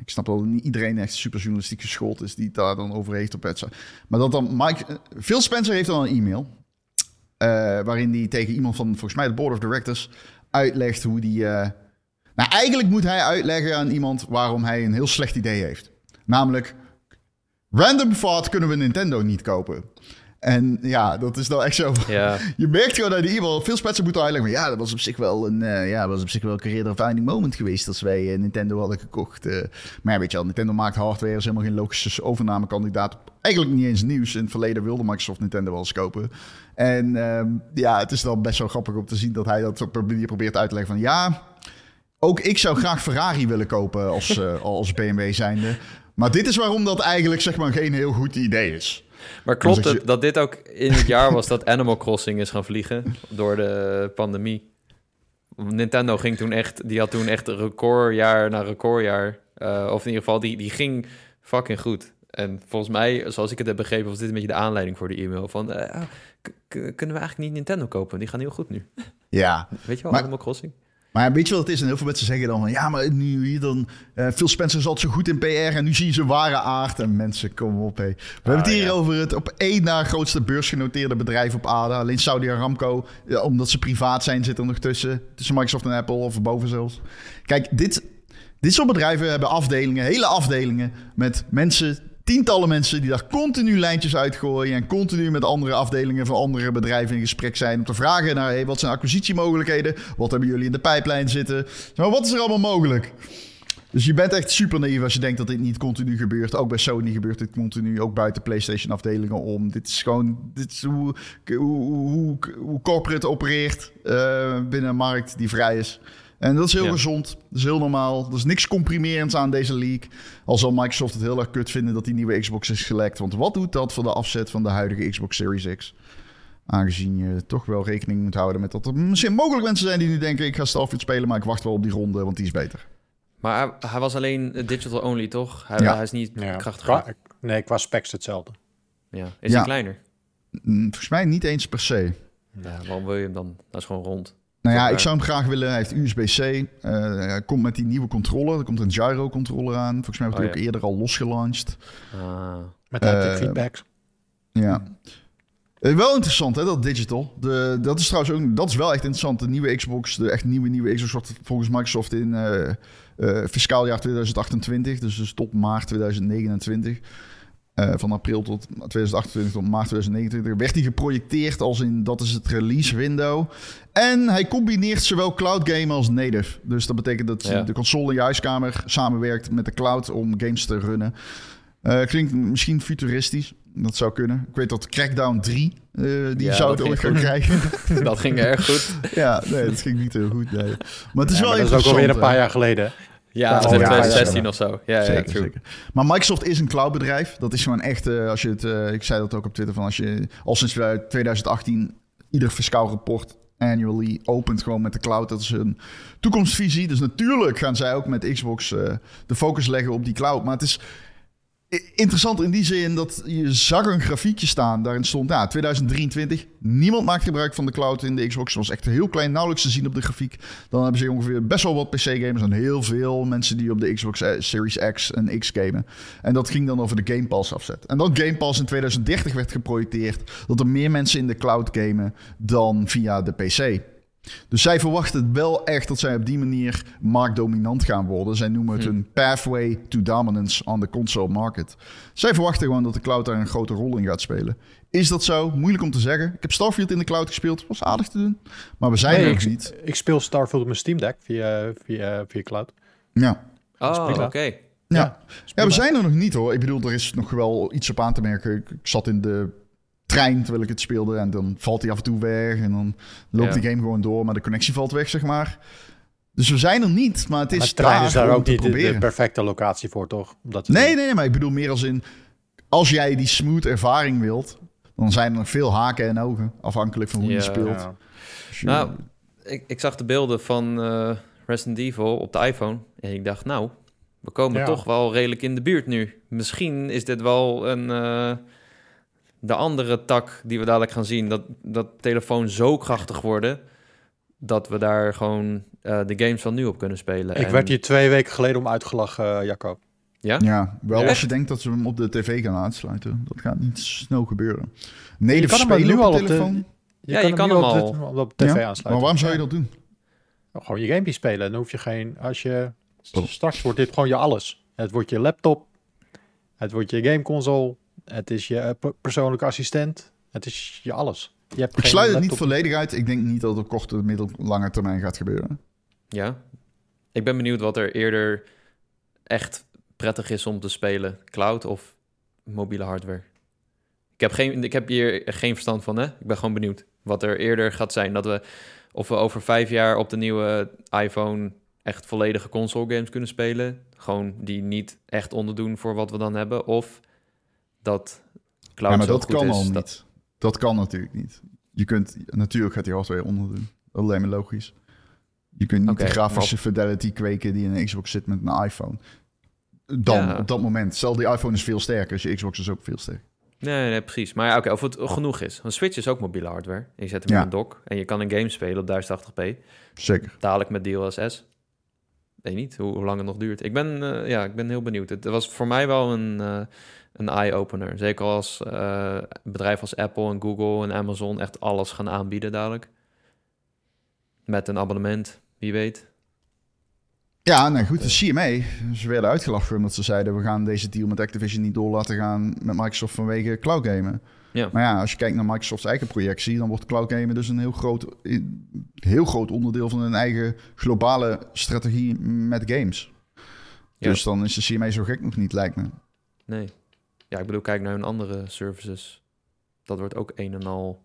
Ik snap dat niet iedereen echt super journalistiek geschoold is... die daar dan over heeft op het... Maar dat dan... Mike, eh, Phil Spencer heeft dan een e-mail... eh, waarin hij tegen iemand van, volgens mij, de board of directors... uitlegt hoe die... eh, nou, eigenlijk moet hij uitleggen aan iemand waarom hij een heel slecht idee heeft. Namelijk, random thought kunnen we Nintendo niet kopen. En ja, dat is nou echt zo. Ja, <laughs> Je merkt gewoon uit die e-mail, veel Spencer moet uitleggen. Maar ja, dat was op zich wel een, eh, ja, dat was op zich wel een career defining moment geweest als wij eh, Nintendo hadden gekocht. eh. maar ja, weet je wel, Nintendo maakt hardware, is helemaal geen logische overnamekandidaat. Eigenlijk niet eens nieuws. In het verleden wilde Microsoft Nintendo wel eens kopen. En ehm, ja, het is dan best wel grappig om te zien dat hij dat op een manier probeert uit te leggen van ja, ook ik zou graag Ferrari willen kopen als, als BMW zijnde. Maar dit is waarom dat eigenlijk zeg maar geen heel goed idee is. Maar klopt het dat dit ook in het jaar was <laughs> dat Animal Crossing is gaan vliegen door de pandemie? Nintendo ging toen echt, die had toen echt recordjaar na recordjaar. Eh, of in ieder geval, die, die ging fucking goed. En volgens mij, zoals ik het heb begrepen, was dit een beetje de aanleiding voor de e-mail. Van, eh, kunnen we eigenlijk niet Nintendo kopen? Die gaan heel goed nu. Ja, Weet je wel, Maar- Animal Crossing? Maar weet je wat het is? En heel veel mensen zeggen dan van... Ja, maar nu hier dan... eh Phil Spencer altijd zo goed in PR en nu zie je zijn ware aard. En mensen, kom op hé. We hebben het hier ja. over het op één na grootste beursgenoteerde bedrijf op aarde. Alleen Saudi Aramco, ja, omdat ze privaat zijn, zit er nog tussen. Tussen Microsoft en Apple of boven zelfs. Kijk, dit, dit soort bedrijven hebben afdelingen, hele afdelingen... met mensen, tientallen mensen die daar continu lijntjes uitgooien... en continu met andere afdelingen van andere bedrijven in gesprek zijn... om te vragen naar, hey, wat zijn acquisitiemogelijkheden? Wat hebben jullie in de pijplijn zitten? Maar wat is er allemaal mogelijk? Dus je bent echt super naïef als je denkt dat dit niet continu gebeurt. Ook bij Sony gebeurt dit continu, ook buiten PlayStation afdelingen om. Dit is gewoon dit is hoe, hoe, corporate opereert uh, binnen een markt die vrij is. En dat is heel gezond. Dat is heel normaal. Er is niks comprimerends aan deze leak. Al zal Microsoft het heel erg kut vinden dat die nieuwe Xbox is gelekt. Want wat doet dat voor de afzet van de huidige Xbox Series X? Aangezien je toch wel rekening moet houden met dat er misschien mogelijk mensen zijn die nu denken... ik ga Starfield spelen, maar ik wacht wel op die ronde, want die is beter. Maar hij, was alleen digital only, toch? Hij, hij is niet ja. krachtig. nee, qua specs hetzelfde. Ja. Is hij kleiner? Mm, volgens mij niet eens per se. Ja, waarom wil je hem dan? Dat is gewoon rond. Nou ja, ik zou hem graag willen. Hij heeft USB-C. Uh, hij komt met die nieuwe controller. Er komt een gyro-controller aan. Volgens mij wordt hij oh, ook eerder al losgelaunched. Ah. Met haptic uh, feedback. Ja. Uh, wel interessant, hè, dat digital. De, dat is trouwens ook, dat is wel echt interessant. De nieuwe Xbox, de echt nieuwe, nieuwe Xbox wordt volgens Microsoft in fiscaal jaar 2028, dus, dus tot maart 2029. Uh, van april tot 2028 tot maart 2029 werd hij geprojecteerd als in dat is het release window. En hij combineert zowel cloud game als native. Dus dat betekent dat de console in je huiskamer samenwerkt met de cloud om games te runnen. Uh, klinkt misschien futuristisch. Dat zou kunnen. Ik weet dat Crackdown 3, uh, die zou het ooit gaan krijgen. <laughs> dat ging erg goed. ja, nee, dat ging niet heel goed. Nee. Maar het is wel interessant. Dat is ook alweer een paar jaar geleden. Ja, is 2016 of zo. Ja, zeker, zeker. Maar Microsoft is een cloudbedrijf. Dat is gewoon echt, uh, als je het, uh, ik zei dat ook op Twitter, van als je al sinds 2018 ieder fiscaal rapport annually opent gewoon met de cloud. Dat is een toekomstvisie. Dus natuurlijk gaan zij ook met Xbox uh, de focus leggen op die cloud. Maar het is Interessant in die zin dat je zag een grafiekje staan. Daarin stond ja, 2023. Niemand maakt gebruik van de cloud in de Xbox. Dat was echt heel klein, nauwelijks te zien op de grafiek. Dan hebben ze ongeveer best wel wat PC-gamers. En heel veel mensen die op de Xbox eh, Series X en X gamen. En dat ging dan over de Game Pass afzet. En dan Game Pass in 2030 werd geprojecteerd. Dat er meer mensen in de cloud gamen dan via de PC. Dus zij verwachten wel echt dat zij op die manier marktdominant gaan worden. Zij noemen het hm. een pathway to dominance on the console market. Zij verwachten gewoon dat de cloud daar een grote rol in gaat spelen. Is dat zo? Moeilijk om te zeggen. Ik heb Starfield in de cloud gespeeld. Was aardig te doen. Maar we zijn er nog niet. Ik speel Starfield op mijn Steam Deck via, via, via cloud. Ja. Oh, oké. Ja. Ja, ja, we zijn er nog niet hoor. Ik bedoel, er is nog wel iets op aan te merken. Ik zat in de trein terwijl ik het speelde. En dan valt hij af en toe weg. En dan loopt de game gewoon door. Maar de connectie valt weg, zeg maar. Dus we zijn er niet, maar het is maar trein is daar ook niet de, perfecte locatie voor, toch? Omdat nee, nee, nee, maar ik bedoel meer als in... Als jij die smooth ervaring wilt, dan zijn er nog veel haken en ogen. Afhankelijk van hoe je speelt. Ja. Dus nou, ik, ik zag de beelden van uh, Resident Evil op de iPhone. En ik dacht, nou, we komen toch wel redelijk in de buurt nu. Misschien is dit wel een... Uh, de andere tak die we dadelijk gaan zien, dat, dat telefoon zo krachtig worden dat we daar gewoon uh, de games van nu op kunnen spelen. Ik werd hier twee weken geleden om uitgelachen, uh, Jacob. Ja? Ja, wel als je denkt dat ze hem op de tv gaan aansluiten. Dat gaat niet snel gebeuren. Nee, de spelen nu al op de telefoon. Je ja, kan je kan hem, al op, op tv aansluiten. Maar waarom zou je dat doen? Nou, gewoon je gamepje spelen. Dan hoef je geen... Als je... Straks wordt dit gewoon je alles. Het wordt je laptop. Het wordt je gameconsole. Het is je eh, persoonlijke assistent. Het is je alles. Je hebt ik sluit het niet volledig uit. Ik denk niet dat het op korte, middellange termijn gaat gebeuren. Ja. Ik ben benieuwd wat er eerder echt prettig is om te spelen. Cloud of mobiele hardware. Ik heb, geen, ik heb hier geen verstand van, hè? Ik ben gewoon benieuwd wat er eerder gaat zijn. Dat we, of we over vijf jaar op de nieuwe iPhone echt volledige console games kunnen spelen. Gewoon die niet echt onderdoen voor wat we dan hebben. Of dat cloud ja, maar dat kan is, al niet. Dat kan natuurlijk niet. Je kunt, natuurlijk gaat die hardware onderdoen. Dat lijkt me logisch. Je kunt niet de grafische fidelity kweken die in een Xbox zit met een iPhone. Dan, op dat moment. Stel, die iPhone is veel sterker, dus je Xbox is ook veel sterker. Nee, nee, precies. Maar ja, oké, of het genoeg is. Een Switch is ook mobiele hardware. Je zet hem in een dock en je kan een game spelen op 1080p. Zeker. Dadelijk met DLSS. Weet niet hoe, hoe lang het nog duurt. Ik ben, uh, ja, ik ben heel benieuwd. Het was voor mij wel een, uh, een eye-opener. Zeker als uh, bedrijven als Apple en Google en Amazon echt alles gaan aanbieden dadelijk. Met een abonnement, wie weet. Ja, nou goed, de CMA, ze werden uitgelachen omdat ze zeiden... we gaan deze deal met Activision niet door laten gaan met Microsoft vanwege cloud gamen. Ja. Maar ja, als je kijkt naar Microsoft's eigen projectie... dan wordt cloud gamen dus een heel groot, heel groot onderdeel van hun eigen globale strategie met games. Ja. Dus dan is de CMA zo gek nog niet, lijkt me. Nee. Ja, ik bedoel, kijk naar hun andere services. Dat wordt ook een en al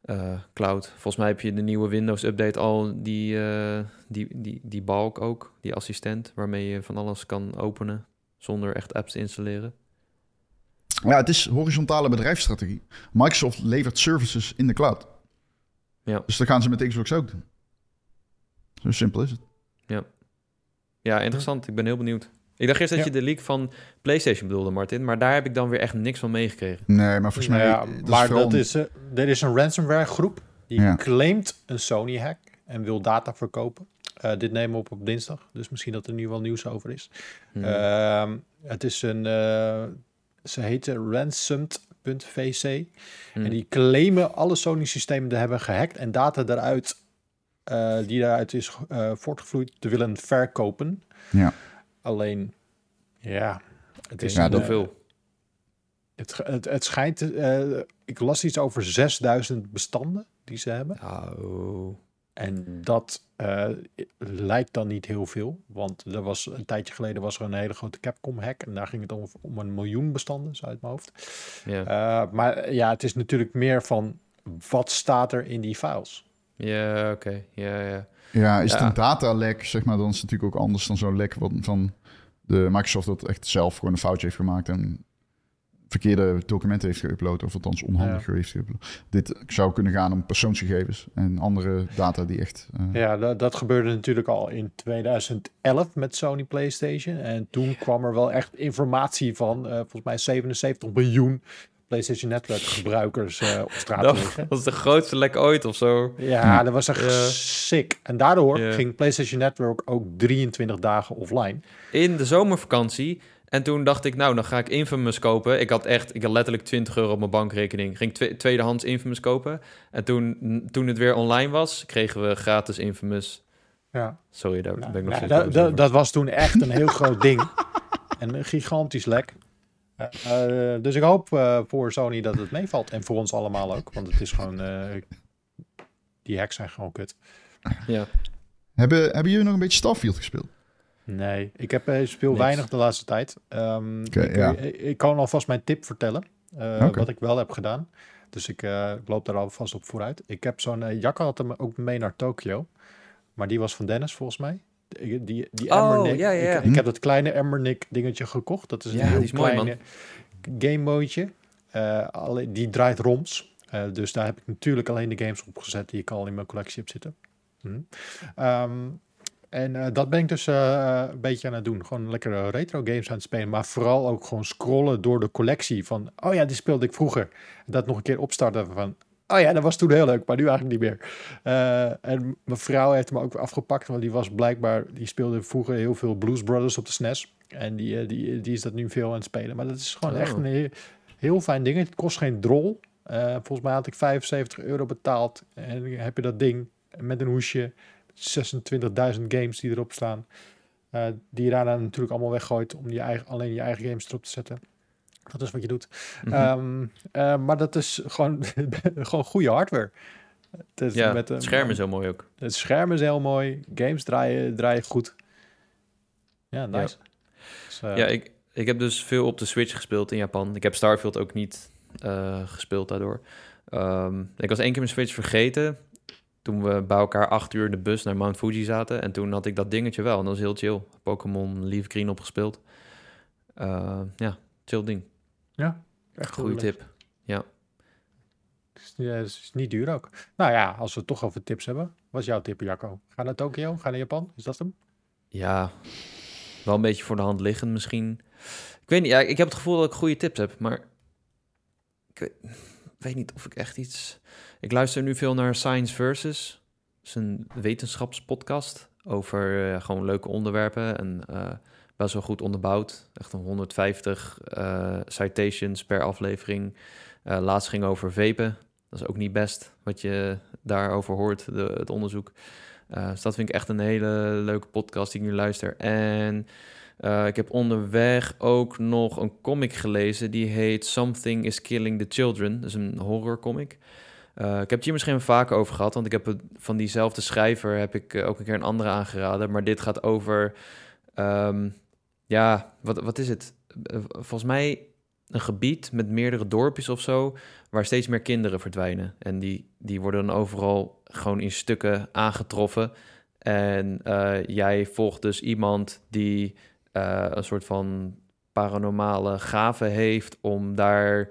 eh, cloud. Volgens mij heb je de nieuwe Windows-update al, die, eh, die, die, die balk ook, die assistent, waarmee je van alles kan openen zonder echt apps te installeren. Ja, het is horizontale bedrijfsstrategie. Microsoft levert services in de cloud. Ja. Dus dat gaan ze met Xbox ook doen. Zo simpel is het. Ja, interessant. Ik ben heel benieuwd. Ik dacht eerst dat Ja. je de leak van PlayStation bedoelde, Martin, maar daar heb ik dan weer echt niks van meegekregen. Nee, maar volgens mij... Ja, dat maar is dat is, eh, er is een ransomware groep die Ja. claimt een Sony hack en wil data verkopen. Eh, dit nemen we op op dinsdag, dus misschien dat er nu wel nieuws over is. Hmm. Ehm, het is een, eh, ze heette ransomed.vc. Hmm. En die claimen alle Sony-systemen te hebben gehackt en data daaruit, eh, die daaruit is eh, voortgevloeid, te willen verkopen. Ja. Alleen, ja, het is Ja, een, dat eh, veel. het, het, het schijnt, eh, ik las iets over 6000 bestanden die ze hebben. Oh. En dat eh, lijkt dan niet heel veel. Want er was, een tijdje geleden was er een hele grote Capcom hack. En daar ging het om, om een miljoen bestanden, zo uit mijn hoofd. Ja. Eh, maar ja, het is natuurlijk meer van wat staat er in die files. Ja, oké. Ja, ja. Ja, is het een datalek, zeg maar, dan is het natuurlijk ook anders dan zo'n lek wat van de Microsoft dat echt zelf gewoon een foutje heeft gemaakt en verkeerde documenten heeft geüpload, of althans onhandig heeft geüpload. Dit zou kunnen gaan om persoonsgegevens en andere data die echt... eh, Ja, dat, dat gebeurde natuurlijk al in 2011 met Sony PlayStation. En toen kwam er wel echt informatie van, eh, volgens mij 77 miljoen PlayStation Network gebruikers eh, op straat Dat liggen. was de grootste lek ooit of zo. Ja, dat was echt sick. En daardoor ging PlayStation Network ook 23 dagen offline. In de zomervakantie. En toen dacht ik, nou, dan ga ik Infamous kopen. Ik had echt, ik had letterlijk 20 euro op mijn bankrekening. Ging twe- tweedehands Infamous kopen. En toen, toen het weer online was, kregen we gratis Infamous. Ja. Sorry, daar Nou, ben ik nog nou, steeds dat, dat, dat was toen echt een heel groot ding. En <laughs> een gigantisch lek. Eh, eh, dus ik hoop eh, voor Sony dat het meevalt. En voor ons allemaal ook. Want het is gewoon... eh, die hacks zijn gewoon kut. Ja. Hebben, hebben jullie nog een beetje Starfield gespeeld? Nee, ik heb speel Niks. weinig de laatste tijd. Ehm, ik, ja. ik, ik kan alvast mijn tip vertellen. eh. Wat ik wel heb gedaan. Dus ik eh, loop daar alvast op vooruit. Ik heb zo'n... Jacke had hem ook mee naar Tokio. Maar die was van Dennis volgens mij. Die, die, die Oh, Embernick. ja, ja, ja. Ik, ik heb dat kleine Embernick dingetje gekocht. Dat is een heel is mooi, kleine game modeje. Eh, alleen, die draait ROMs. Eh, dus daar heb ik natuurlijk alleen de games op gezet die ik al in mijn collectie heb zitten. Hm. Ehm, en eh, dat ben ik dus een beetje aan het doen. Gewoon lekkere retro games aan het spelen. Maar vooral ook gewoon scrollen door de collectie. Van, oh ja, die speelde ik vroeger. Dat nog een keer opstarten van... Oh ja, dat was toen heel leuk, maar nu eigenlijk niet meer. Eh, en mijn vrouw heeft me ook weer afgepakt. Want die was blijkbaar... Die speelde vroeger heel veel Blues Brothers op de SNES. En die, eh, die, die is dat nu veel aan het spelen. Maar dat is gewoon Oh. echt een heel, heel fijn ding. Het kost geen drol. Eh, volgens mij had ik 75 euro betaald. En dan heb je dat ding met een hoesje. 26.000 games die erop staan. die je daarna natuurlijk allemaal weggooit om je eigen, alleen je eigen games erop te zetten. Dat is wat je doet. Mhm. Ehm, eh, maar dat is gewoon, <laughs> gewoon goede hardware. Het, is ja, met, het scherm is heel mooi ook. Het scherm is heel mooi. Games draaien, draaien goed. Ja, nice. Dus, eh, Ja, ik, ik heb dus veel op de Switch gespeeld in Japan. Ik heb Starfield ook niet eh, gespeeld daardoor. Ehm, ik was één keer mijn Switch vergeten. Toen we bij elkaar acht uur in de bus naar Mount Fuji zaten. En toen had ik dat dingetje wel. En dat was heel chill. Pokémon Leaf Green opgespeeld. Ja, chill ding. Ja, echt leuk. tip. Het is, ja, het is niet duur ook. Nou ja, als we het toch over tips hebben. Wat is jouw tip, Jacco? Ga naar Tokio? Ga naar Japan? Is dat hem? Ja, wel een beetje voor de hand liggend misschien. Ik weet niet, ja, ik heb het gevoel dat ik goede tips heb, maar ik weet, weet niet of ik echt iets... Ik luister nu veel naar Science Versus. Dat is een wetenschapspodcast over eh, gewoon leuke onderwerpen en eh, wel goed onderbouwd. Echt een 150 eh, citations per aflevering. Eh, laatst ging over vapen. Dat is ook niet best wat je daarover hoort, de, het onderzoek. Eh, dus dat vind ik echt een hele leuke podcast die ik nu luister. En ik heb onderweg ook nog een comic gelezen. Die heet Something is Killing the Children. Dat is een horrorcomic. Eh ik heb het hier misschien vaker over gehad. Want ik heb het, van diezelfde schrijver heb ik ook een keer een andere aangeraden. Maar dit gaat over... ehm, ja, wat, wat is het? Eh, Volgens mij een gebied met meerdere dorpjes of zo, waar steeds meer kinderen verdwijnen. En die, die worden dan overal gewoon in stukken aangetroffen. En eh, jij volgt dus iemand die eh, een soort van paranormale gave heeft om daar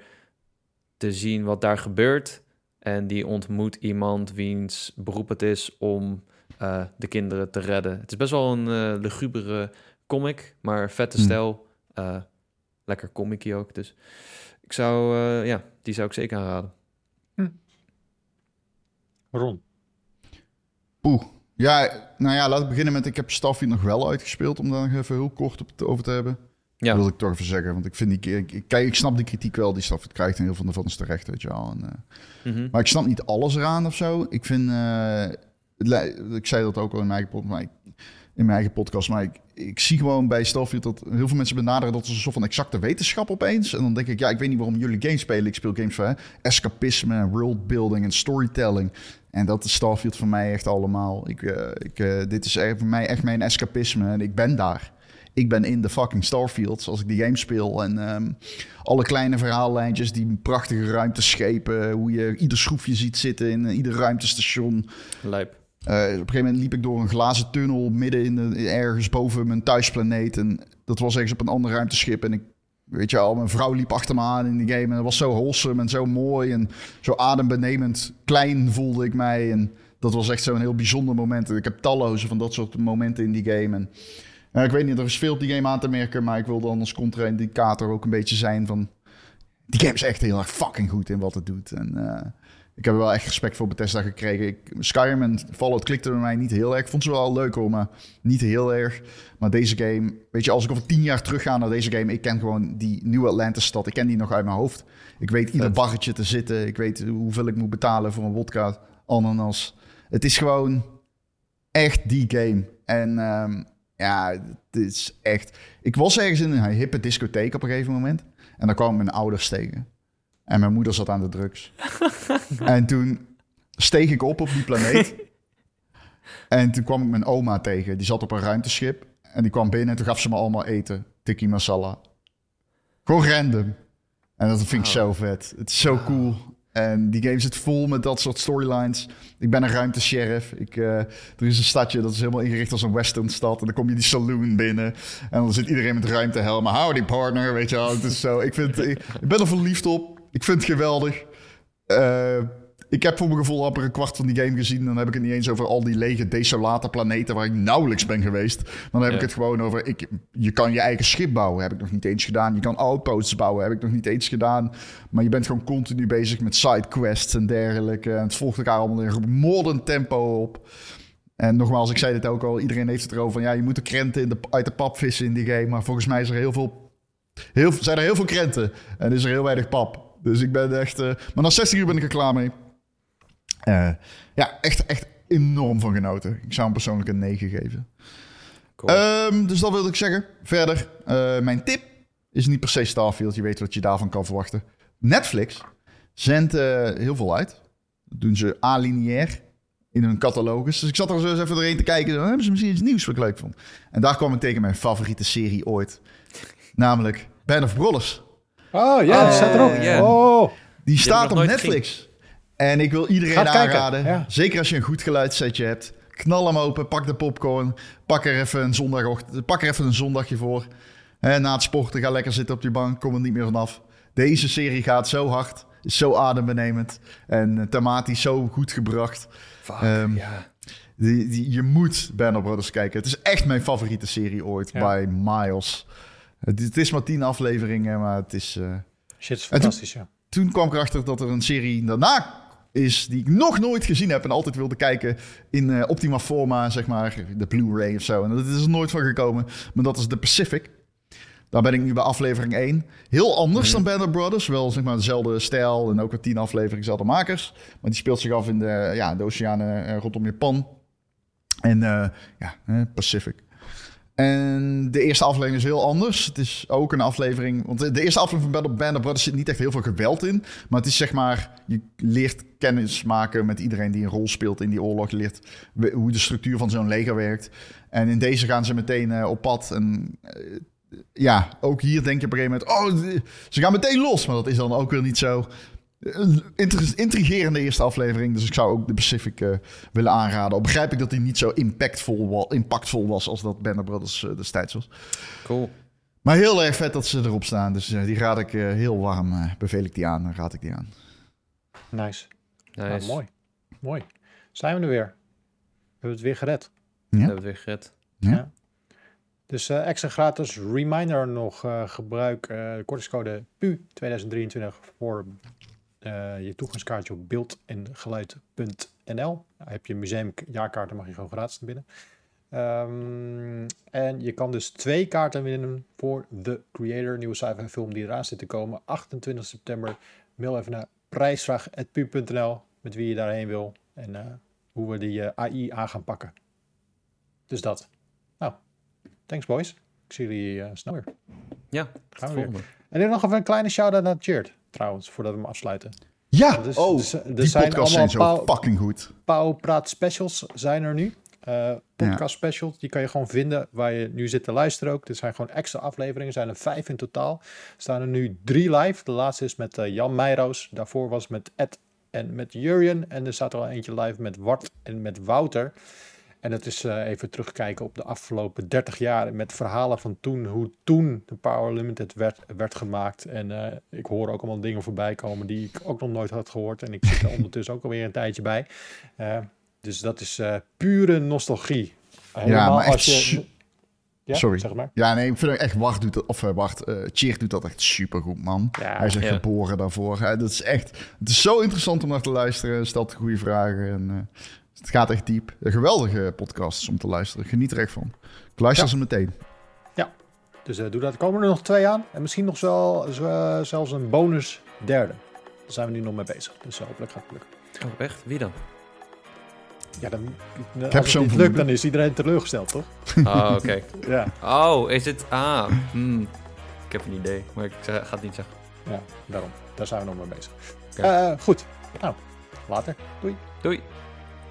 te zien wat daar gebeurt. En die ontmoet iemand wiens beroep het is om eh, de kinderen te redden. Het is best wel een eh lugubere comic, maar vette Hmm. stijl. Eh, lekker comicie ook. Dus ik zou, eh, ja, die zou ik zeker aanraden. Ron. Oeh. Ja, nou ja, laat ik beginnen met... Ik heb Starfield nog wel uitgespeeld, om daar nog even heel kort op te, over te hebben. Ja, Dat wil ik toch even zeggen, want ik vind die... Ik, ik, kijk, ik snap die kritiek wel die Starfield krijgt en heel veel daarvan is terecht, weet je wel. En, eh, mhm. Maar ik snap niet alles eraan of zo. Ik vind, eh, ik zei dat ook al in mijn eigen, maar ik- in mijn eigen podcast, maar ik, ik zie gewoon bij Starfield dat heel veel mensen benaderen dat is een soort van exacte wetenschap opeens. En dan denk ik, ja, ik weet niet waarom jullie games spelen. Ik speel games hè, escapisme en worldbuilding en storytelling. En dat is Starfield voor mij echt allemaal. Ik, eh, ik, eh, dit is voor mij echt mijn escapisme en ik ben daar. Ik ben in de fucking Starfield als ik die game speel. En ehm, alle kleine verhaallijntjes, die prachtige ruimteschepen, hoe je ieder schroefje ziet zitten in ieder ruimtestation. lijp. Eh, op een gegeven moment liep ik door een glazen tunnel midden in de, ergens boven mijn thuisplaneet. En dat was ergens op een ander ruimteschip. En ik, weet je al, mijn vrouw liep achter me aan in die game. En dat was zo wholesome en zo mooi en zo adembenemend klein voelde ik mij. En dat was echt zo'n heel bijzonder moment. En ik heb talloze van dat soort momenten in die game. En eh, ik weet niet, er is veel die game aan te merken. Maar ik wil dan als contra-indicator ook een beetje zijn van... Die game is echt heel erg fucking goed in wat het doet. En eh, ik heb er wel echt respect voor Bethesda gekregen. Ik, Skyrim en Fallout klikte bij mij niet heel erg. Ik vond ze wel leuk hoor, maar niet heel erg. Maar deze game, weet je, als ik over tien jaar terug ga naar deze game... ik ken gewoon die nieuwe Atlantis-stad. Ik ken die nog uit mijn hoofd. Ik weet ieder barretje te zitten. Ik weet hoeveel ik moet betalen voor een wodka ananas. Het is gewoon echt die game. En ehm, ja, het is echt... Ik was ergens in een hippe discotheek op een gegeven moment. En daar kwamen mijn ouders tegen. En mijn moeder zat aan de drugs. <laughs> en toen steeg ik op op die planeet. en toen kwam ik mijn oma tegen. Die zat op een ruimteschip. En die kwam binnen en toen gaf ze me allemaal eten. Tikkie masala. Gewoon random. En dat vind ik zo vet. Het is zo cool. En die game zit vol met dat soort storylines. Ik ben een ruimtesheriff. Ik, eh, er is een stadje dat is helemaal ingericht als een western stad. En dan kom je die saloon binnen. En dan zit iedereen met ruimtehelmen. Howdy partner, weet je wel. Het is zo. Ik, vind, ik, ik ben er verliefd op. Ik vind het geweldig. Eh, ik heb voor mijn gevoel amper een kwart van die game gezien. Dan heb ik het niet eens over al die lege, desolate planeten waar ik nauwelijks ben geweest. Dan heb Ja. ik het gewoon over, ik, je kan je eigen schip bouwen, heb ik nog niet eens gedaan. Je kan outposts bouwen, heb ik nog niet eens gedaan. Maar je bent gewoon continu bezig met sidequests en dergelijke. En het volgt elkaar allemaal in een modern tempo op. En nogmaals, ik zei dit ook al, iedereen heeft het erover van... ja, je moet de krenten in de, uit de pap vissen in die game. Maar volgens mij is er heel veel, heel, zijn er heel veel krenten en is er heel weinig pap. Dus ik ben echt... eh, maar na 60 uur ben ik er klaar mee. Eh, ja, echt, echt enorm van genoten. Ik zou hem persoonlijk een 9 geven. Cool. Ehm, dus dat wilde ik zeggen. Verder, eh, mijn tip is niet per se Starfield. Je weet wat je daarvan kan verwachten. Netflix zendt heel veel uit. Dat doen ze alineair in hun catalogus. Dus ik zat er zo eens even doorheen te kijken. Dan hebben ze misschien iets nieuws wat ik leuk vond. En daar kwam ik tegen mijn favoriete serie ooit. Namelijk Band of Brothers. Oh ja, die staat erop. ja. Oh, Die staat ik op Netflix. En ik wil iedereen aanraden. ja. Zeker als je een goed geluidssetje hebt. Knal hem open, pak de popcorn. Pak er even een, zondagochtend, pak er even een zondagje voor. Hè, na het sporten, ga lekker zitten op die bank. Kom er niet meer vanaf. Deze serie gaat zo hard. Is zo adembenemend. En eh, thematisch zo goed gebracht. Fuck, ehm, ja. Die, die, je moet Band of Brothers kijken. Het is echt mijn favoriete serie ooit. Ja. Bij Miles. Het, het is maar tien afleveringen, maar het is... eh, shit, is toen- fantastisch, ja. toen kwam ik erachter dat er een serie daarna is die ik nog nooit gezien heb en altijd wilde kijken in eh, optima forma, zeg maar, de Blu-ray of zo. En dat is er nooit van gekomen, maar dat is The Pacific. Daar ben ik nu bij aflevering 1. Heel anders dan Band of Brothers. Wel zeg maar dezelfde stijl en ook weer 10 afleveringen, dezelfde makers. Maar die speelt zich af in de, ja, de oceanen eh, rondom Japan. En ja, Pacific. En de eerste aflevering is heel anders. Het is ook een aflevering. Want de- eerste aflevering van of- Band of Brothers zit niet echt heel veel geweld in. Maar het is zeg maar. Je leert kennis maken met iedereen die een rol speelt in die oorlog. Je leert hoe de structuur van zo'n leger werkt. En in deze gaan ze meteen eh, op pad. En eh, ja, ook hier denk je op een gegeven moment... Oh, ze gaan meteen los. Maar dat is dan ook weer niet zo... Intrigerende eerste aflevering. Dus ik zou ook de Pacific eh, willen aanraden. Al begrijp ik dat hij niet zo impactvol, wa- impactvol was... als dat Banner Brothers eh, destijds was. Cool. Maar heel erg vet dat ze erop staan. Dus eh, die raad ik eh, heel warm. eh, beveel ik die aan. Raad ik die aan. Nice. Nice. Nou, mooi. Mooi. Zijn we er weer. We hebben het weer gered. We Ja? hebben het weer gered. Ja? Dus eh, extra gratis reminder nog. eh, gebruik eh, de kortingscode PU 2023 voor eh, je toegangskaartje op beeld en geluid.nl. Heb je een museumjaarkaart, dan mag je gewoon gratis naar binnen. Ehm, en je kan dus twee kaarten winnen voor The Creator, nieuwe sci-fi film die eraan zit te komen. 28 september. Mail even naar prijsvraag.pu.nl met wie je daarheen wil en eh, hoe we die eh, AI aan gaan pakken. Dus dat. Nou, thanks boys. Ik zie jullie snel weer. Ja, Gaan we volgende. En nu nog even een kleine shout-out naar Cheert, trouwens, voordat we hem afsluiten. Ja! Dus- oh, dus, er die zijn podcasts zijn allemaal zo fucking goed. Pauw Praat Specials zijn er nu. Eh, podcast specials, die kan je gewoon vinden waar je nu zit te luisteren ook. Dit zijn gewoon extra afleveringen, er zijn er vijf in totaal. Er staan er nu drie live. De laatste is met eh, Jan Meijroos. Daarvoor was met Ed en met Jurjen. En er staat er al eentje live met Wart en met Wouter. En dat is eh, even terugkijken op de afgelopen 30 jaar met verhalen van toen, hoe toen de Power Limited werd, werd gemaakt. En eh, ik hoor ook allemaal dingen voorbij komen die ik ook nog nooit had gehoord. En ik zit er <laughs> ondertussen ook alweer een tijdje bij. Eh, dus dat is pure nostalgie. Helemaal maar echt als je... Ja, Sorry. zeg maar. Ja, nee, ik vind het echt Wacht doet dat, of Wacht, Cheer doet dat echt supergoed, man. Ja, Hij is echt ja. geboren daarvoor. Dat is echt, het is zo interessant om naar te luisteren. Stelt goede vragen en eh, het gaat echt diep. Een geweldige podcast om te luisteren. Geniet er echt van. Ik luister Ja. ze meteen. Dus eh, doe dat. Er komen er nog twee aan. En misschien nog wel, zo- zelfs een bonus derde. Daar zijn we nu nog mee bezig. Dus eh, hopelijk gaat het lukken. Oh, echt? Wie dan? Ja, dan, heb als het zo'n niet lukt, dan is iedereen teleurgesteld, toch? Oh, oké. <laughs> Ja, Oh, is het... Ah, hmm. ik heb een idee, maar ik ga het niet zeggen. ja daarom. Daar zijn we nog mee bezig. Oké. Eh, goed. Nou, later. Doei. Doei.